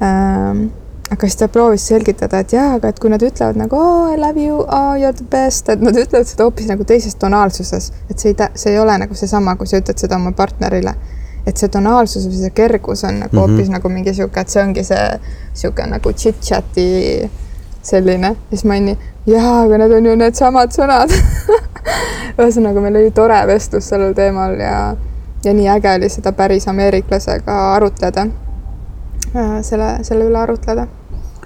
ähm,. aga siis ta proovis selgitada, et jaa, aga et kui nad ütlevad nagu oh, I love you, oh you are the best, et nad ütlevad seda hoopis nagu teises tonaalsuses, et see ei, see ei ole nagu seesama, kui sa ütled seda oma partnerile et see tonaalsus või see kergus on nagu mm -hmm. hoopis nagu mingi sihuke, et see ongi see sihuke nagu chit-chat'i selline, siis ma olin nii, jaa, aga need on ju needsamad sõnad. Ühesõnaga, meil oli tore vestlus sellel teemal ja, ja nii äge oli seda päris ameeriklasega arutleda, äh, selle, selle üle arutleda.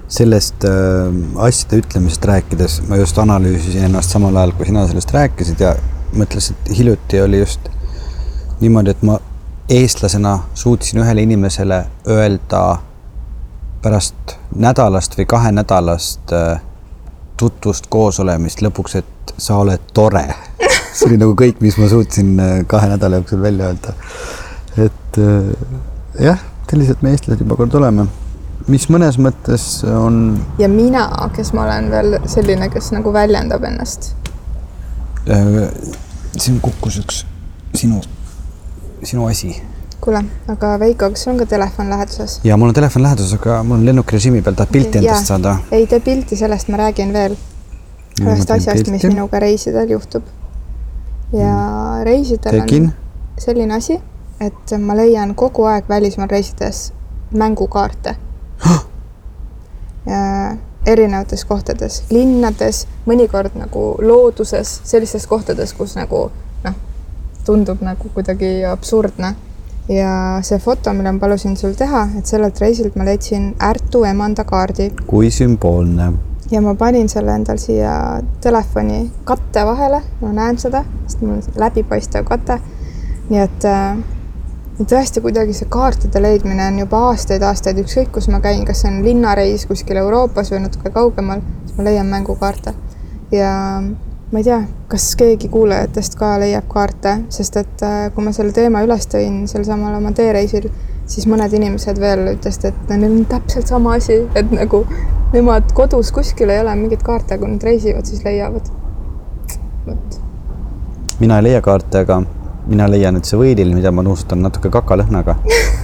sellest äh, asjade ütlemisest rääkides ma just analüüsisin ennast samal ajal, kui sina sellest rääkisid ja mõtlesin, et hiljuti oli just niimoodi, et ma eestlasena suutsin ühele inimesele öelda pärast nädalast või kahenädalast äh, tutvust, koosolemist lõpuks, et sa oled tore. see oli nagu kõik, mis ma suutsin äh, kahe nädala jooksul välja öelda. et äh, jah, sellised me eestlased juba kord oleme mis mõnes mõttes on. ja mina, kes ma olen veel selline, kes nagu väljendab ennast. siin kukkus üks sinu, sinu asi. Kuule, aga Veiko, kas sul on ka telefon läheduses? ja mul on telefon läheduses, aga mul on lennukirežiimi peal, tahad pilti okay, endast saada? ei tee pilti, sellest ma räägin veel. ühest asjast, mis minuga reisidel juhtub. ja mm. reisidel Tegin. on selline asi, et ma leian kogu aeg välismaal reisides mängukaarte erinevates kohtades, linnades, mõnikord nagu looduses, sellistes kohtades, kus nagu noh, tundub nagu kuidagi absurdne. Ja see foto, mille ma palusin sul teha, et sellelt reisilt ma leidsin Ärtu emanda kaardi. kui sümboolne. ja ma panin selle endal siia telefoni katte vahele, ma näen seda, sest mul on läbipaistev kate. nii et äh, tõesti kuidagi see kaartide leidmine on juba aastaid-aastaid, ükskõik kus ma käin, kas see on linnareis kuskil Euroopas või natuke kaugemal, siis ma leian mängukaarte. ja ma ei tea, kas keegi kuulajatest ka leiab kaarte, sest et äh, kui ma selle teema üles tõin sel samal oma teereisil, siis mõned inimesed veel ütlesid, et neil on täpselt sama asi, et nagu nemad kodus kuskil ei ole mingeid kaarte, kui nad reisivad, siis leiavad. vot. mina ei leia kaarte, aga mina leian, et see võilil, mida ma nuusutan natuke kakalõhnaga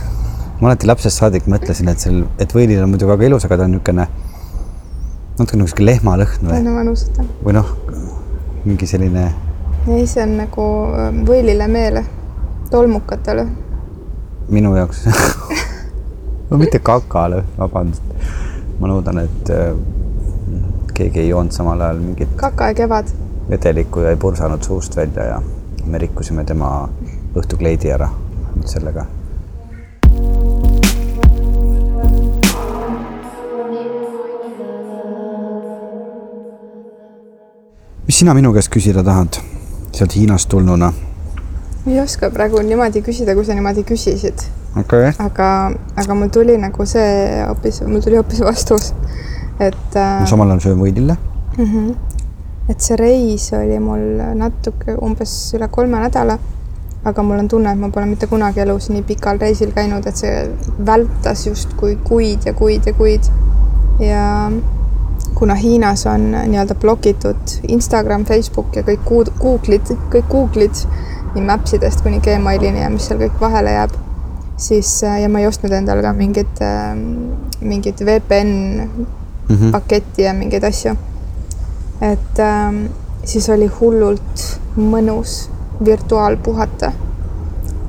ma alati lapsest saadik mõtlesin, et seal, et võilil on muidu väga ilus, aga ta on niisugune natuke sihuke lehmalõhn või? no ma nuusutan. või noh, mingi selline. ei, see on nagu ähm, võilile meele, tolmukatele. minu jaoks no mitte kakalõhn, vabandust. ma loodan, et äh, keegi ei joonud samal ajal mingit. kaka ja kevad. vedelikku ja ei pursanud suust välja ja me rikkusime tema õhtukleidi ära sellega. Mis sina minu käest küsida tahad sealt Hiinast tulnuna? ei oska praegu niimoodi küsida, kui sa niimoodi küsisid okay.. aga, aga mul tuli nagu see hoopis, mul tuli hoopis vastus, et äh.... samal ajal söön võidile mm. -hmm et see reis oli mul natuke umbes üle kolme nädala, aga mul on tunne, et ma pole mitte kunagi elus nii pikal reisil käinud, et see vältas justkui kuid ja kuid ja kuid. ja kuna Hiinas on nii-öelda blokitud Instagram, Facebook ja kõik Google'id, kõik Google'id nii Mapsidest kuni Gmailini ja mis seal kõik vahele jääb, siis ja ma ei ostnud endale ka mingit, mingit VPN mm -hmm. paketti ja mingeid asju et ähm, siis oli hullult mõnus virtuaalpuhata.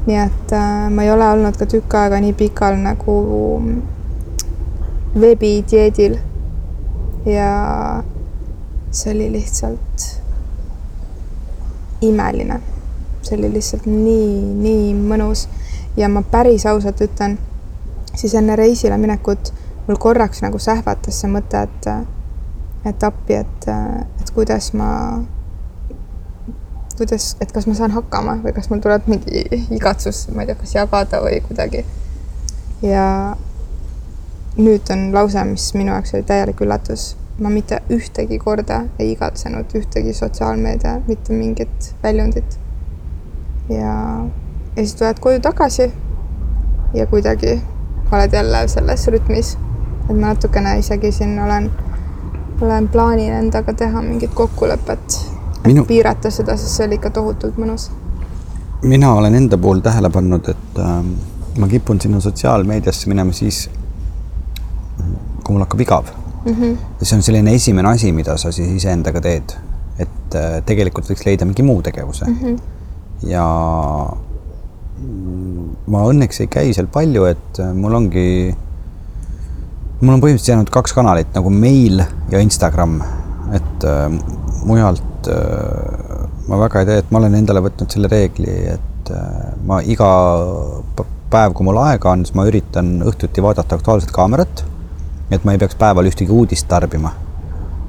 nii et äh, ma ei ole olnud ka tükk aega nii pikal nagu veebidieedil. Ja see oli lihtsalt imeline. see oli lihtsalt nii, nii mõnus ja ma päris ausalt ütlen, siis enne reisile minekut mul korraks nagu sähvatas see mõte, et et appi, et, et kuidas ma, kuidas, et kas ma saan hakkama või kas mul tuleb mingi igatsus, ma ei tea, kas jagada või kuidagi. ja nüüd on lause, mis minu jaoks oli täielik üllatus. ma mitte ühtegi korda ei igatsenud ühtegi sotsiaalmeedia, mitte mingit väljundit. ja, ja siis tuled koju tagasi ja kuidagi oled jälle selles rütmis, et ma natukene isegi siin olen olen, plaanin endaga teha mingit kokkulepet, et Minu... piirata seda, sest see oli ikka tohutult mõnus. mina olen enda puhul tähele pannud, et äh, ma kipun sinna sotsiaalmeediasse minema siis, kui mul hakkab igav mm. -hmm. ja see on selline esimene asi, mida sa siis iseendaga teed, et äh, tegelikult võiks leida mingi muu tegevuse mm. -hmm. ja ma õnneks ei käi seal palju, et äh, mul ongi mul on põhimõtteliselt jäänud kaks kanalit nagu meil ja Instagram, et äh, mujalt äh, ma väga ei tee, et ma olen endale võtnud selle reegli, et äh, ma iga päev, kui mul aega on, siis ma üritan õhtuti vaadata Aktuaalset Kaamerat. Et ma ei peaks päeval ühtegi uudist tarbima.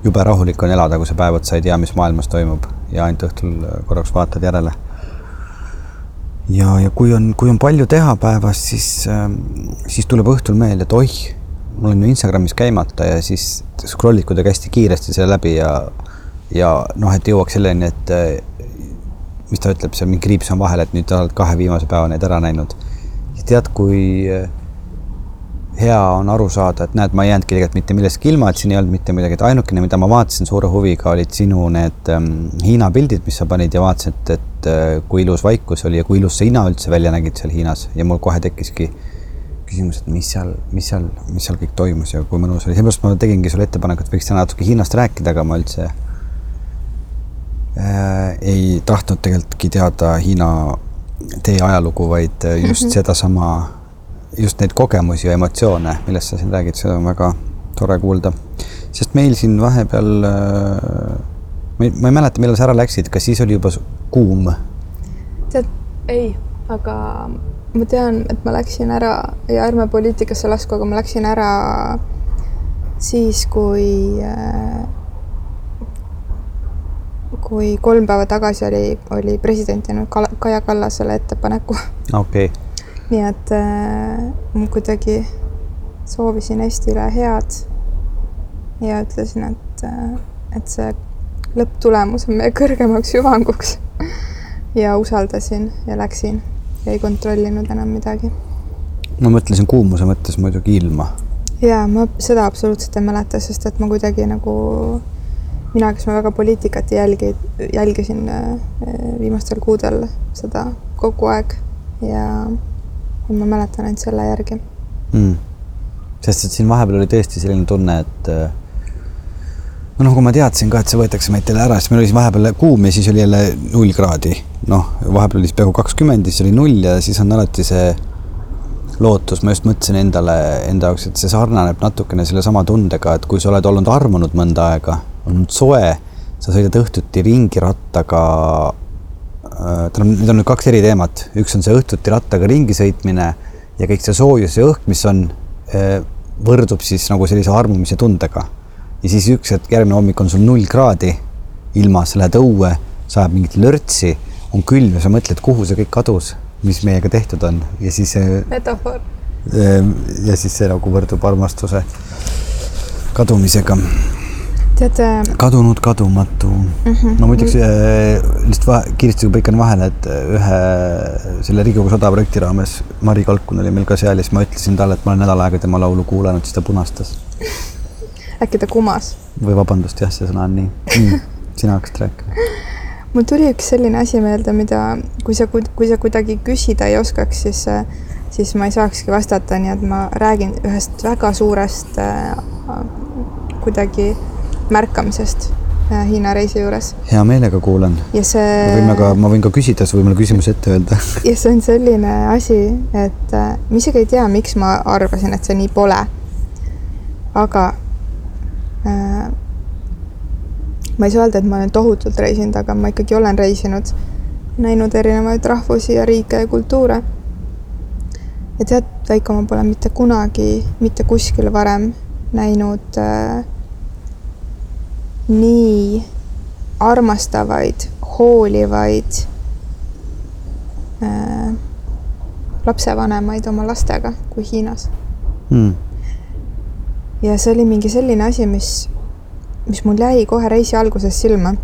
jube rahulik on elada, kui sa päev otsa ei tea, mis maailmas toimub ja ainult õhtul korraks vaatad järele ja, ja kui on, kui on palju teha päevas, siis, äh, siis tuleb õhtul meelde, et oih, mul on ju Instagramis käimata ja siis scroll'id kuidagi hästi kiiresti selle läbi ja, ja noh, et jõuaks selleni, et mis ta ütleb, seal mingi kriips on vahel, et nüüd sa oled kahe viimase päeva neid ära näinud. tead, kui hea on aru saada, et näed, ma ei jäänudki tegelikult mitte millestki ilma, et siin ei olnud mitte midagi, et ainukene, mida ma vaatasin suure huviga, olid sinu need ähm, Hiina pildid, mis sa panid ja vaatasin, et, et äh, kui ilus vaikus oli ja kui ilus sa ina üldse välja nägid seal Hiinas ja mul kohe tekkiski küsimus, et mis seal, mis seal, mis seal kõik toimus ja kui mõnus oli, seepärast ma tegingi sulle ettepaneku, et võiks täna natuke Hiinast rääkida, aga ma üldse äh, ei tahtnud tegelikultki teada Hiina tee ajalugu, vaid äh, just mm -hmm. sedasama just neid kogemusi ja emotsioone, millest sa siin räägid, seda on väga tore kuulda. sest meil siin vahepeal äh,, ma ei mäleta, millal sa ära läksid, kas siis oli juba kuum? tead, ei, aga ma tean, et ma läksin ära ja ärme poliitikasse lasku, aga ma läksin ära siis, kui äh, kui kolm päeva tagasi oli, oli president teinud Kaja Kallasele ettepaneku. okei okay nii et äh, ma kuidagi soovisin Eestile head ja ütlesin, et, äh, et see lõpptulemus on meie kõrgemaks hüvanguks ja usaldasin ja läksin ja ei kontrollinud enam midagi. ma mõtlesin kuumuse mõttes muidugi ilma. ja ma seda absoluutselt ei mäleta, sest et ma kuidagi nagu mina, kes ma väga poliitikat ei jälgi, jälgisin äh, viimastel kuudel seda kogu aeg ja ma mäletan ainult selle järgi. Mm.. sest et siin vahepeal oli tõesti selline tunne, et äh, no nagu ma teadsin ka, et see võetakse meilt jälle ära, sest meil oli siin vahepeal kuum ja siis oli jälle null kraadi. noh, vahepeal oli siis peaaegu kakskümmend ja siis oli null ja siis on alati see lootus, ma just mõtlesin endale, enda jaoks, et see sarnaneb natukene sellesama tundega, et kui sa oled olnud armunud mõnda aega, olnud soe, sa sõidad õhtuti ringi rattaga tähendab, need on nüüd kaks eri teemat, üks on see õhtuti rattaga ringi sõitmine ja kõik see soojus ja õhk, mis on, äh, võrdub siis nagu sellise armumise tundega. ja siis üks hetk, järgmine hommik on sul null kraadi ilmas, lähed õue, sajab mingit lörtsi, on külm ja sa mõtled, kuhu see kõik kadus, mis meiega tehtud on ja siis. metafoor. ja siis see nagu võrdub armastuse kadumisega tead. kadunud kadumatu mm. -hmm. no ma ütleks äh, lihtsalt kiiresti põikan vahele, et äh, ühe selle Riigikogu sada projekti raames Mari Kalkun oli meil ka seal ja siis ma ütlesin talle, et ma olen nädal aega tema laulu kuulanud, siis ta punastas. äkki ta kumas? või vabandust, jah, see sõna on nii, nii.. sina hakkasid rääkima mul tuli üks selline asi meelde, mida, kui sa, kui sa kuidagi küsida ei oskaks, siis, siis ma ei saakski vastata, nii et ma räägin ühest väga suurest äh, kuidagi märkamisest äh, Hiina reisi juures. hea meelega kuulan. ja see. võime ka, ma võin ka küsida, sa võid mulle küsimuse ette öelda ja see on selline asi, et äh, ma isegi ei tea, miks ma arvasin, et see nii pole. aga äh, ma ei saa öelda, et ma olen tohutult reisinud, aga ma ikkagi olen reisinud, näinud erinevaid rahvusi ja riike ja kultuure. ja tead, Veiko, ma pole mitte kunagi mitte kuskil varem näinud äh, nii armastavaid, hoolivaid äh, lapsevanemaid oma lastega kui Hiinas mm.. ja see oli mingi selline asi, mis, mis mul jäi kohe reisi alguses silma.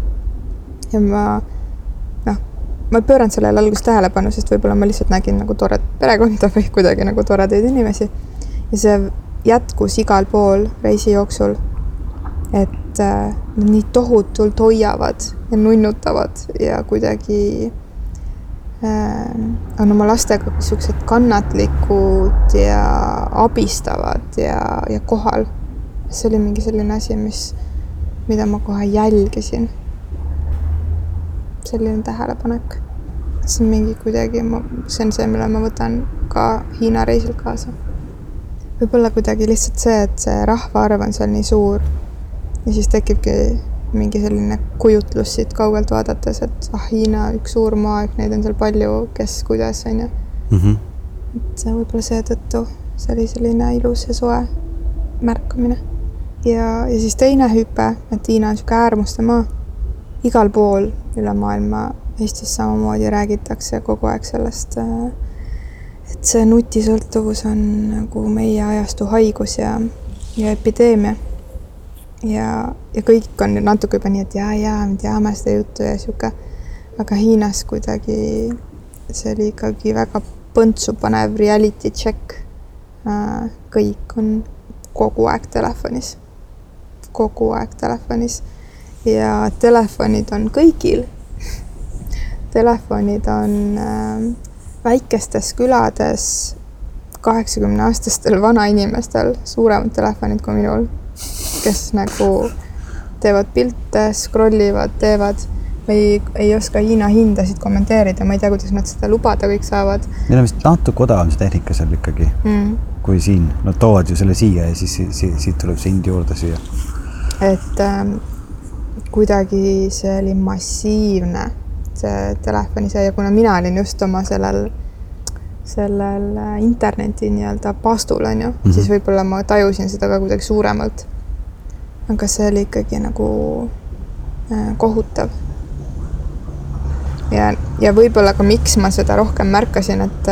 ja ma, noh, ma ei pööranud sellele alguses tähelepanu, sest võib-olla ma lihtsalt nägin nagu toredat perekonda või kuidagi nagu toredaid inimesi. ja see jätkus igal pool reisi jooksul et äh, nad nii tohutult hoiavad ja nunnutavad ja kuidagi äh, on oma lastega niisugused kannatlikud ja abistavad ja, ja kohal. see oli mingi selline asi, mis, mida ma kohe jälgisin. selline tähelepanek. see on mingi kuidagi, see on see, mille ma võtan ka Hiina reisil kaasa. võib-olla kuidagi lihtsalt see, et see rahvaarv on seal nii suur ja siis tekibki mingi selline kujutlus siit kaugelt vaadates, et ah, Hiina üks suur maa, neid on seal palju, kes kuidas, on ju. Mhm. et võib-olla seetõttu see oli selline ilus ja soe märkamine. ja, ja siis teine hüpe, et Hiina on niisugune äärmuste maa. igal pool üle maailma, Eestis samamoodi räägitakse kogu aeg sellest, äh, et see nutisõltuvus on nagu meie ajastu haigus ja, ja epideemia ja, ja kõik on natuke juba nii, et jaa, jaa, me teame seda juttu ja sihuke, aga Hiinas kuidagi see oli ikkagi väga põntsu panev reality check. äh, kõik on kogu aeg telefonis, kogu aeg telefonis ja telefonid on kõigil. Telefonid on äh, väikestes külades kaheksakümne aastastel vanainimestel suuremad telefonid kui minul, kes nagu teevad pilte, scroll ivad, teevad ma ei, ei oska Hiina hindasid kommenteerida, ma ei tea, kuidas nad seda lubada kõik saavad. Neil on vist natuke odavam see tehnika seal ikkagi mm. kui siin, nad toovad ju selle siia ja siis siit, siit tuleb see hind juurde siia. et ähm, kuidagi see oli massiivne, see telefoni see ja kuna mina olin just oma sellel, sellel äh, interneti nii-öelda paastul on ju mm, -hmm. siis võib-olla ma tajusin seda ka kuidagi suuremalt. aga see oli ikkagi nagu äh, kohutav ja, ja võib-olla ka miks ma seda rohkem märkasin, et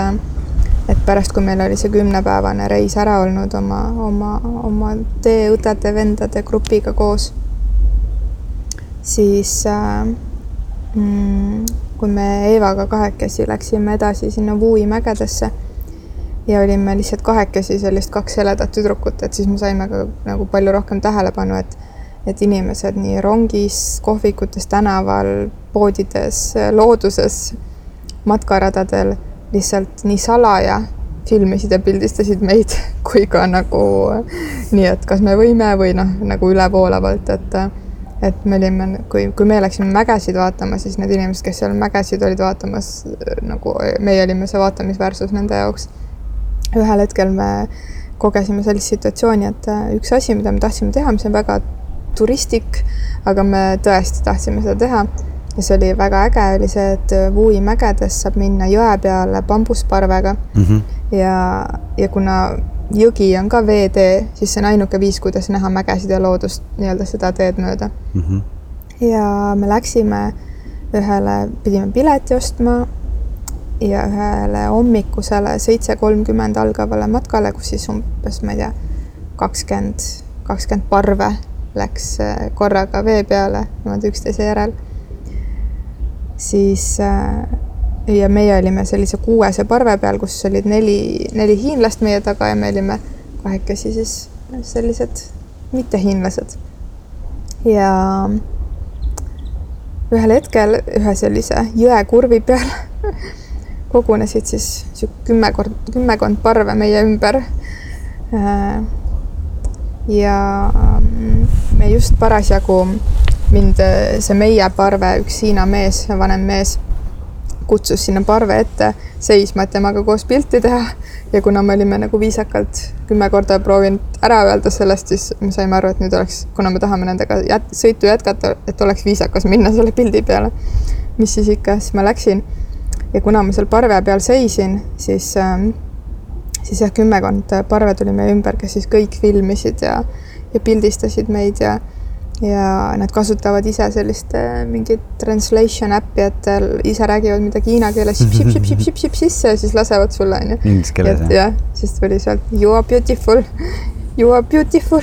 et pärast, kui meil oli see kümnepäevane reis ära olnud oma, oma, oma teeõdede-vendade grupiga koos, siis äh, mm, kui me Eevaga kahekesi läksime edasi sinna Wuhi mägedesse ja olime lihtsalt kahekesi sellist kaks heledat tüdrukut, et siis me saime ka nagu palju rohkem tähelepanu, et et inimesed nii rongis, kohvikutes, tänaval, poodides, looduses, matkaradadel lihtsalt nii salaja filmisid ja pildistasid meid kui ka nagu nii, et kas me võime või noh, nagu ülevoolavalt, et et me olime, kui, kui me läksime mägesid vaatama, siis need inimesed, kes seal mägesid olid vaatamas, nagu meie olime see vaatamisväärsus nende jaoks. ühel hetkel me kogesime sellist situatsiooni, et üks asi, mida me tahtsime teha, mis on väga turistlik, aga me tõesti tahtsime seda teha ja see oli väga äge, oli see, et Wuhi mägedes saab minna jõe peale bambusparvega mm. -hmm. ja, ja kuna jõgi on ka veetee, siis see on ainuke viis, kuidas näha mägesid ja loodust nii-öelda seda teed mööda mm. -hmm. ja me läksime ühele, pidime pileti ostma ja ühele hommikusele seitse kolmkümmend algavale matkale, kus siis umbes, ma ei tea, kakskümmend, kakskümmend parve läks äh, korraga vee peale niimoodi üksteise järel, siis äh, ja meie olime sellise kuuese parve peal, kus olid neli, neli hiinlast meie taga ja me olime kahekesi siis sellised mittehiinlased. ja ühel hetkel ühe sellise jõekurvi peal kogunesid siis kümme kord, kümmekond parve meie ümber. Äh, ja me just parasjagu mind see meie parve, üks Hiina mees, vanem mees, kutsus sinna parve ette seisma, et temaga koos pilti teha. ja kuna me olime nagu viisakalt kümme korda proovinud ära öelda sellest, siis me saime aru, et nüüd oleks, kuna me tahame nendega jät sõitu jätkata, et oleks viisakas minna selle pildi peale. mis siis ikka, siis ma läksin. ja kuna ma seal parve peal seisin, siis äh, siis jah, kümmekond parve tuli meie ümber, kes siis kõik filmisid ja ja pildistasid meid ja ja nad kasutavad ise sellist äh, mingit translation äppi, et ise räägivad midagi hiina keeles sisse ja siis lasevad sulle onju. Inglise keeles jah? jah, siis tuli sealt you are beautiful, you are beautiful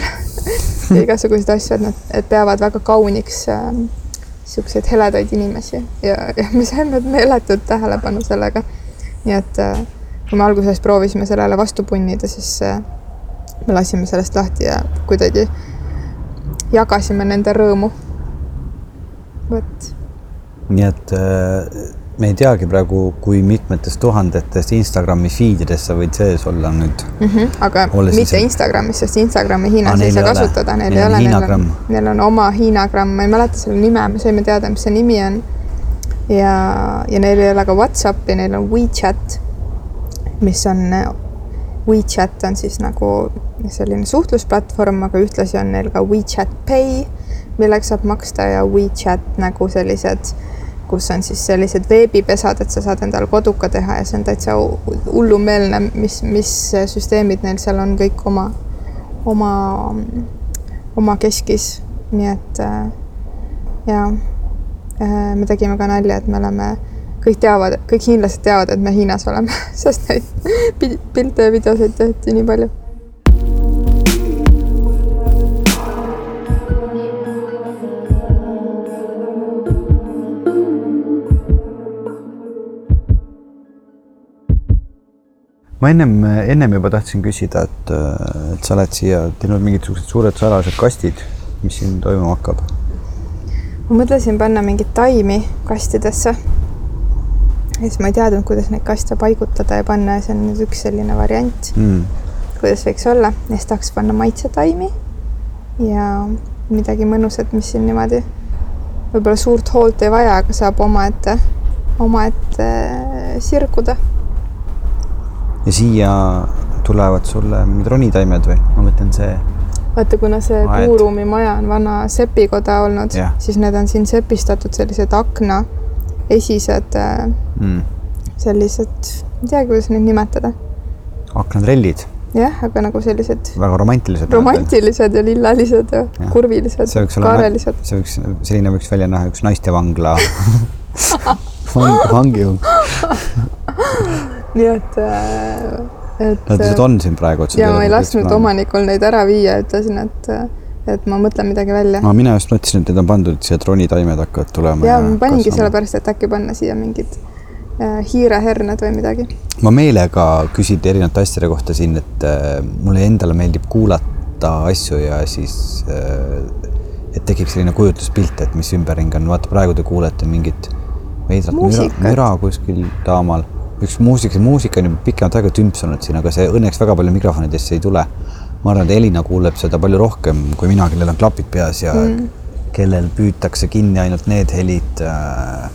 ja igasuguseid asju, et nad, et peavad väga kauniks äh, siukseid heledaid inimesi ja, ja me saime meeletut tähelepanu sellega. nii et äh, kui me alguses proovisime sellele vastu punnida, siis äh, me lasime sellest lahti ja kuidagi jagasime nende rõõmu. vot. nii et äh, me ei teagi praegu, kui mitmetest tuhandetest Instagrami feed ides sa võid sees olla nüüd mm. -hmm, aga mitte see... Instagramis, sest Instagrami Hiinas ah, ei saa kasutada, neil ei ole, neil on, neil on oma Hiina gramm, ma ei mäleta selle nime, me saime teada, mis see nimi on. ja, ja neil ei ole ka Whatsappi, neil on WeChat, mis on WeChat on siis nagu selline suhtlusplatvorm, aga ühtlasi on neil ka WeChat Pay, millega saab maksta ja WeChat nagu sellised, kus on siis sellised veebipesad, et sa saad endale koduka teha ja see on täitsa hullumeelne, mis, mis süsteemid neil seal on kõik oma, oma, oma keskis. nii et äh, ja äh, me tegime ka nalja, et me oleme kõik teavad, kõik hiinlased teavad, et me Hiinas oleme, sest neid pilte ja videosid tehti nii palju. ma ennem, ennem juba tahtsin küsida, et, et sa oled siia teinud mingisugused suured salajased kastid, mis siin toimuma hakkab? ma mõtlesin panna mingeid taimi kastidesse. Ja siis ma ei teadnud, kuidas neid kaste paigutada ja panna ja see on nüüd üks selline variant mm., kuidas võiks olla ja siis tahaks panna maitsetaimi ja midagi mõnusat, mis siin niimoodi võib-olla suurt hoolt ei vaja, aga saab omaette, omaette sirguda ja siia tulevad sulle mingid ronitaimed või? ma mõtlen see. vaata, kuna see Aed. puuruumi maja on vana sepikoda olnud, siis need on siin sepistatud sellised akna esised äh, mm. sellised, ei teagi, kuidas neid nimetada. aknatrellid jah, aga nagu sellised. väga romantilised. romantilised ja lillalised ja, ja. kurvilised, kaarelised. see võiks, selline võiks välja näha üks naistevangla vang, vangiung nii et, äh, et. Nad lihtsalt on siin praegu. ja ma ei lasknud omanikul neid ära viia, ütlesin, et, et ma mõtlen midagi välja. no mina just mõtlesin, et need on pandud siia, tronitaimed hakkavad tulema. ja ma paningi sellepärast, et äkki panna siia mingid äh, hiireherned või midagi. ma meelega küsin erinevate asjade kohta siin, et äh, mulle endale meeldib kuulata asju ja siis äh, et tekib selline kujutluspilt, et mis ümberringi on, vaata praegu te kuulete mingit veidrat müra, müra kuskil taamal üks muusik, see muusika on juba pikemat aega tümpsunud siin, aga see õnneks väga palju mikrofonidesse ei tule. Ma arvan, et Elina kuuleb seda palju rohkem kui mina, kellel on klapid peas ja mm. kellel püütakse kinni ainult need helid, äh,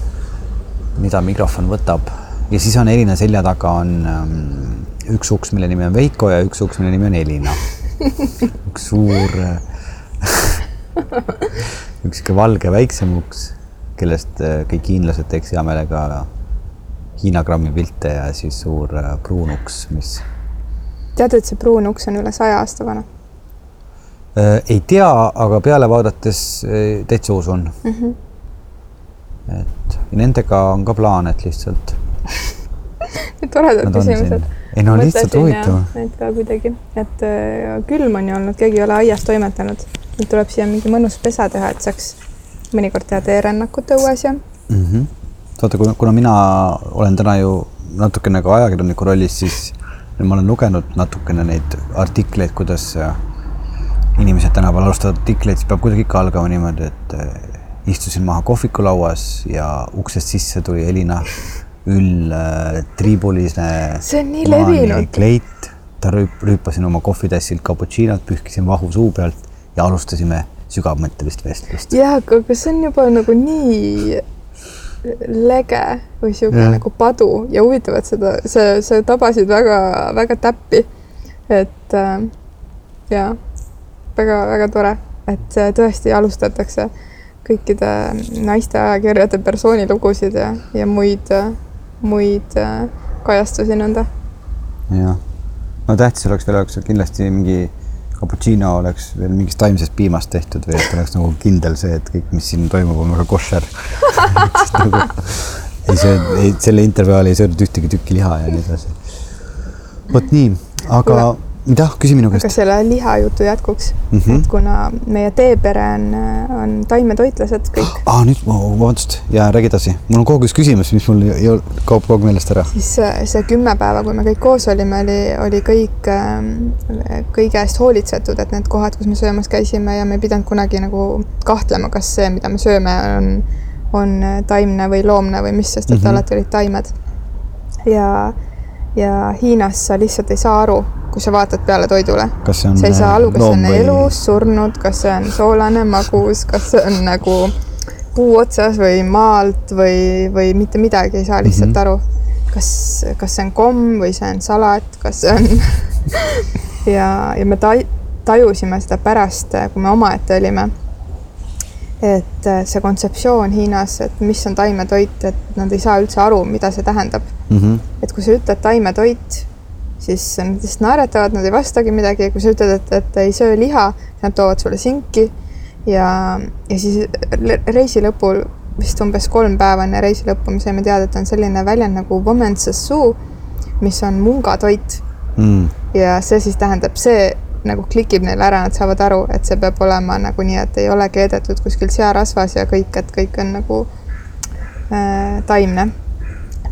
mida mikrofon võtab. ja siis on Elina selja taga on ähm, üks uks, mille nimi on Veiko ja üks uks, mille nimi on Elina. üks suur üks sihuke valge väiksem uks, kellest äh, kõik hiinlased teeks hea meelega Hiina grammi pilte ja siis suur äh, pruun uks, mis. Tead, et see pruun uks on üle saja aasta vana? Äh, ei tea, aga peale vaadates äh, täitsa usun mm. -hmm. et nendega on ka plaan, et lihtsalt toredad küsimused. ei no lihtsalt huvitav. Need ka kuidagi, et külm on ju olnud, keegi ei ole aias toimetanud. nüüd tuleb siia mingi mõnus pesa teha, et saaks mõnikord teha teerännakut õues ja mm. -hmm vaata, kuna, kuna mina olen täna ju natukene ka ajakirjaniku rollis, siis ma olen lugenud natukene neid artikleid, kuidas inimesed tänapäeval alustavad artikleid, siis peab kuidagi ikka algama niimoodi, et eh, istusin maha kohvikulauas ja uksest sisse tuli Elina üll äh, triibuline. see on nii levinud. kleit, ta rüüp-, rüüpasin oma kohvitassilt cappuccino't, pühkisin vahu suu pealt ja alustasime sügavmõttelist vestlust. jah, aga see on juba nagu nii lege või sihuke nagu padu ja huvitav, et seda, see, sa tabasid väga-väga täppi. et äh, ja väga-väga tore, et tõesti alustatakse kõikide naiste ajakirjade persoonilugusid ja, ja muid, muid äh, kajastusi nõnda. jah, no tähtis oleks veel, oleks kindlasti mingi cappuccino oleks veel mingist taimsest piimast tehtud või et oleks nagu kindel see, et kõik, mis siin toimub, on väga koššer nagu, ei söö, ei selle intervjuu ajal ei söödud ühtegi tükki liha ja nii edasi. vot nii, aga Kule mida, küsi minu käest. aga selle lihajutu jätkuks mm, -hmm. et kuna meie teepere on, on taimetoitlased kõik. aa ah,, nüüd, vabandust ja räägi edasi, mul on kogu aeg üks küsimus, mis mul kaob kogu aeg meelest ära. siis see kümme päeva, kui me kõik koos olime, oli, oli kõik ähm, kõige eest hoolitsetud, et need kohad, kus me söömas käisime ja me ei pidanud kunagi nagu kahtlema, kas see, mida me sööme, on, on taimne või loomne või mis, sest et mm -hmm. alati olid taimed. ja, ja Hiinas sa lihtsalt ei saa aru kui sa vaatad peale toidule. sa ei saa aru, kas see on elus, surnud, kas see on soolane, magus, kas see on nagu puu otsas või maalt või, või mitte midagi ei saa lihtsalt mm -hmm. aru. kas, kas see on komm või see on salat, kas see on ja, ja me taj-, tajusime seda pärast, kui me omaette olime. et see kontseptsioon Hiinas, et mis on taimetoit, et nad ei saa üldse aru, mida see tähendab mm. -hmm. et kui sa ütled taimetoit siis nad lihtsalt naeratavad, nad ei vastagi midagi, kui sa ütled, et, et ei söö liha, nad toovad sulle sinki ja, ja siis reisi lõpul, vist umbes kolm päeva enne reisi lõppu me saime teada, et on selline väljend nagu women's'su, mis on mungatoit mm.. ja see siis tähendab, see nagu klikib neile ära, nad saavad aru, et see peab olema nagu nii, et ei ole keedetud kuskil searasvas ja kõik, et kõik on nagu äh, taimne.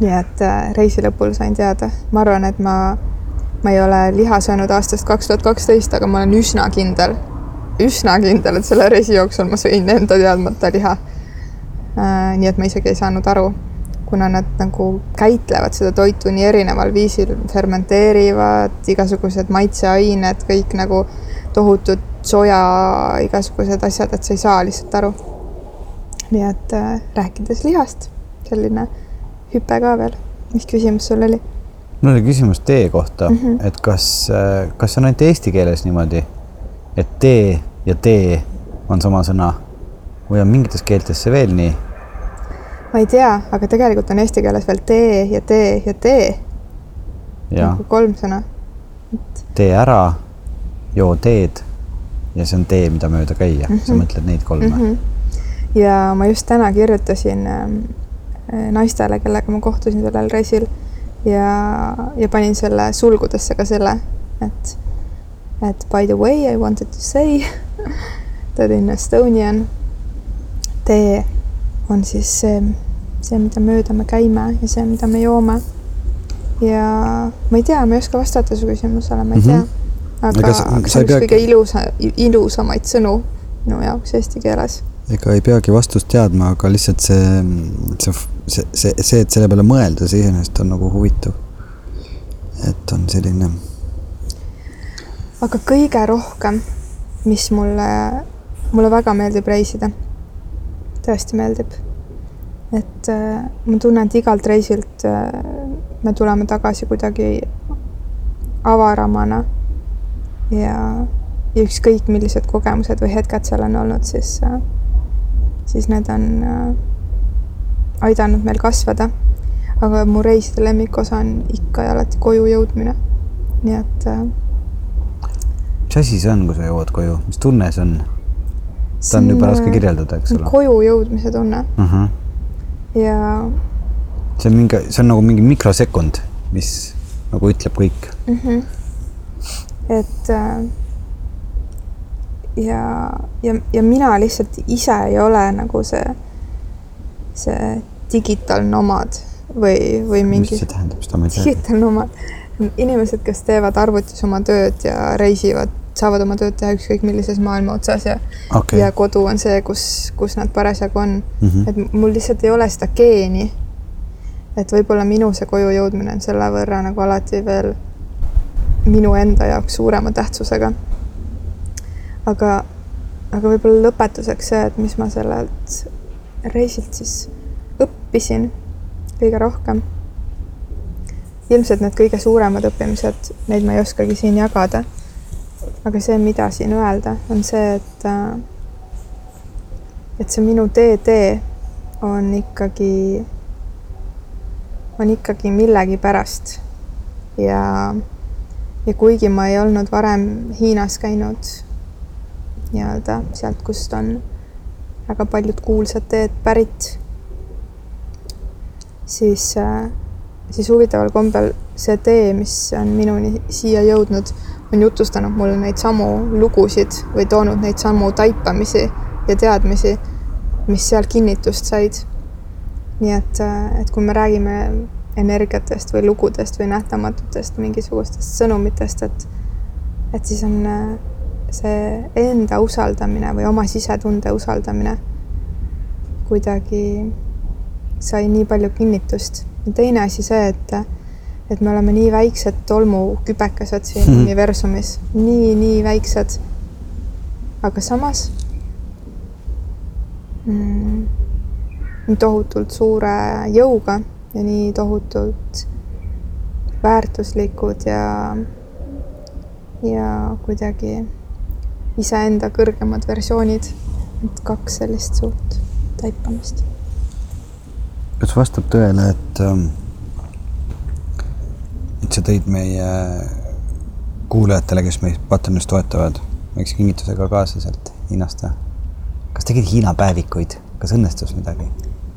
Nii et äh, reisi lõpul sain teada, ma arvan, et ma ma ei ole liha söönud aastast kaks tuhat kaksteist, aga ma olen üsna kindel, üsna kindel, et selle reisi jooksul ma sõin enda teadmata liha äh,. nii et ma isegi ei saanud aru, kuna nad nagu käitlevad seda toitu nii erineval viisil, fermenteerivad igasugused maitseained, kõik nagu tohutud soja, igasugused asjad, et sa ei saa lihtsalt aru. nii et äh, rääkides lihast, selline hüpe ka veel. mis küsimus sul oli? mul oli küsimus tee kohta mm, -hmm. et kas, äh, kas on ainult eesti keeles niimoodi, et tee ja tee on sama sõna või on mingites keeltes see veel nii? ma ei tea, aga tegelikult on eesti keeles veel tee ja tee ja tee. nagu kolm sõna. tee ära, joo teed ja see on tee, mida mööda käia mm, -hmm. sa mhm. mõtled neid kolme mm? -hmm. ja ma just täna kirjutasin äh, naistele, kellega ma kohtusin sellel reisil ja, ja panin selle sulgudesse ka selle, et, et by the way I wanted to say that in Estonian tee on siis see, see, mida mööda me käime ja see, mida me joome. ja ma ei tea, ma ei oska vastata su küsimusele, ma ei tea mm. -hmm aga, aga see on üks kõige ilusa, ilusamaid sõnu minu jaoks eesti keeles. ega ei peagi vastust teadma, aga lihtsalt see, see, see, see, see, et selle peale mõelda, see iseenesest on nagu huvitav. et on selline. aga kõige rohkem, mis mulle, mulle väga meeldib reisida, tõesti meeldib. et äh, ma tunnen, et igalt reisilt äh, me tuleme tagasi kuidagi avaramana ja, ja ükskõik, millised kogemused või hetked seal on olnud, siis, äh, siis need on äh, aidanud meil kasvada. aga mu reiside lemmikosa on ikka ja alati koju jõudmine. nii et. Äh, mis asi see on, kui sa jõuad koju, mis tunne see on? seda on juba raske kirjeldada, eks ole. koju jõudmise tunne uh. Mhm. -huh. ja. see on mingi, see on nagu mingi mikrosekund, mis nagu ütleb kõik. Mhm. -huh et äh, ja, ja, ja mina lihtsalt ise ei ole nagu see, see digital nomad või, või mingi. mis see tähendab, seda ma ei tea. digital nomad, inimesed, kes teevad arvutis oma tööd ja reisivad, saavad oma tööd teha ükskõik millises maailma otsas ja okay. ja kodu on see, kus, kus nad parasjagu on mm. -hmm. et mul lihtsalt ei ole seda geeni. et võib-olla minu see koju jõudmine on selle võrra nagu alati veel minu enda jaoks suurema tähtsusega. aga, aga võib-olla lõpetuseks see, et mis ma sellelt reisilt siis õppisin kõige rohkem. ilmselt need kõige suuremad õppimised, neid ma ei oskagi siin jagada. aga see, mida siin öelda, on see, et, äh, et see minu teetee on ikkagi, on ikkagi millegipärast ja ja kuigi ma ei olnud varem Hiinas käinud nii-öelda sealt, kust on väga paljud kuulsad teed pärit, siis, äh, siis huvitaval kombel see tee, mis on minuni siia jõudnud, on jutustanud mulle neid samu lugusid või toonud neid samu taipamisi ja teadmisi, mis seal kinnitust said. nii et, äh, et kui me räägime energiatest või lugudest või nähtamatutest mingisugustest sõnumitest, et, et siis on äh, see enda usaldamine või oma sisetunde usaldamine kuidagi sai nii palju kinnitust. teine asi see, et, et me oleme nii väiksed tolmukübekesed siin mm -hmm. universumis, nii, nii väiksed. aga samas mm, tohutult suure jõuga ja nii tohutult väärtuslikud ja, ja kuidagi iseenda kõrgemad versioonid. et kaks sellist suurt taipamist. kas vastab tõele, et, ähm, et sa tõid meie kuulajatele, kes meid Patreonis toetavad, väikse kingitusega kaasa sealt Hiinast või? kas tegid Hiina päevikuid, kas õnnestus midagi?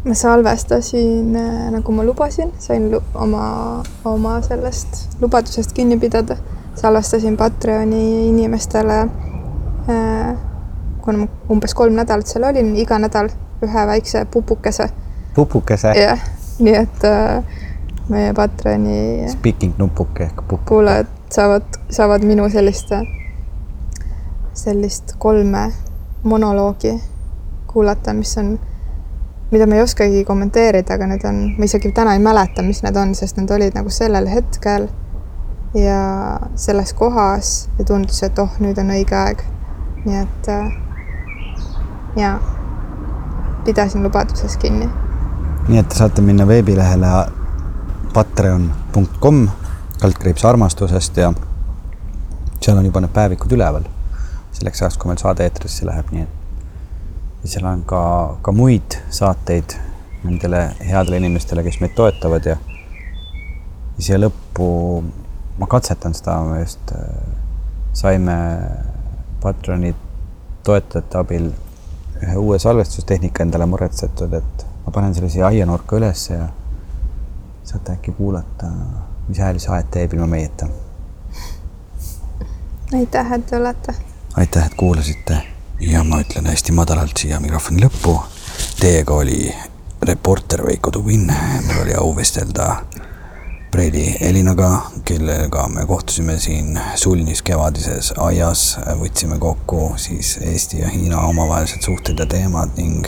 ma salvestasin, äh, nagu ma lubasin, sain oma, oma sellest lubadusest kinni pidada. salvestasin Patreoni inimestele, kuna ma umbes kolm nädalat seal olin, iga nädal ühe väikse pupukese. pupukese? jah, nii et äh, meie Patreoni Speaking nupuke ehk pupuke. kuulajad saavad, saavad minu sellist, sellist kolme monoloogi kuulata, mis on, mida ma ei oskagi kommenteerida, aga need on, ma isegi täna ei mäleta, mis need on, sest need olid nagu sellel hetkel ja selles kohas ja tundus, et oh, nüüd on õige aeg. Nii et ja pidasin lubadusest kinni. nii et te saate minna veebilehele patreon.com kaldkriips armastusest ja seal on juba need päevikud üleval. selleks ajaks, kui meil saade eetrisse läheb, nii et seal on ka, ka muid saateid nendele headele inimestele, kes meid toetavad ja ja siia lõppu ma katsetan seda, just äh, saime Patroni toetajate abil ühe uue salvestustehnika endale muretsetud, et ma panen selle siia aianurka ülesse ja saate äkki kuulata, mis hääli see aed teeb ilma meieta. aitäh, et te olete. aitäh, et kuulasite ja ma ütlen hästi madalalt siia mikrofoni lõppu. Teiega oli reporter Veiko Tubin, mul oli au vestelda Preili Elinaga, kellega me kohtusime siin sulnis kevadises aias, võtsime kokku siis Eesti ja Hiina omavahelised suhted ja teemad ning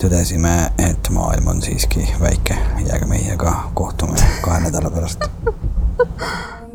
tõdesime, et maailm on siiski väike. jääge meiega, kohtume kahe nädala pärast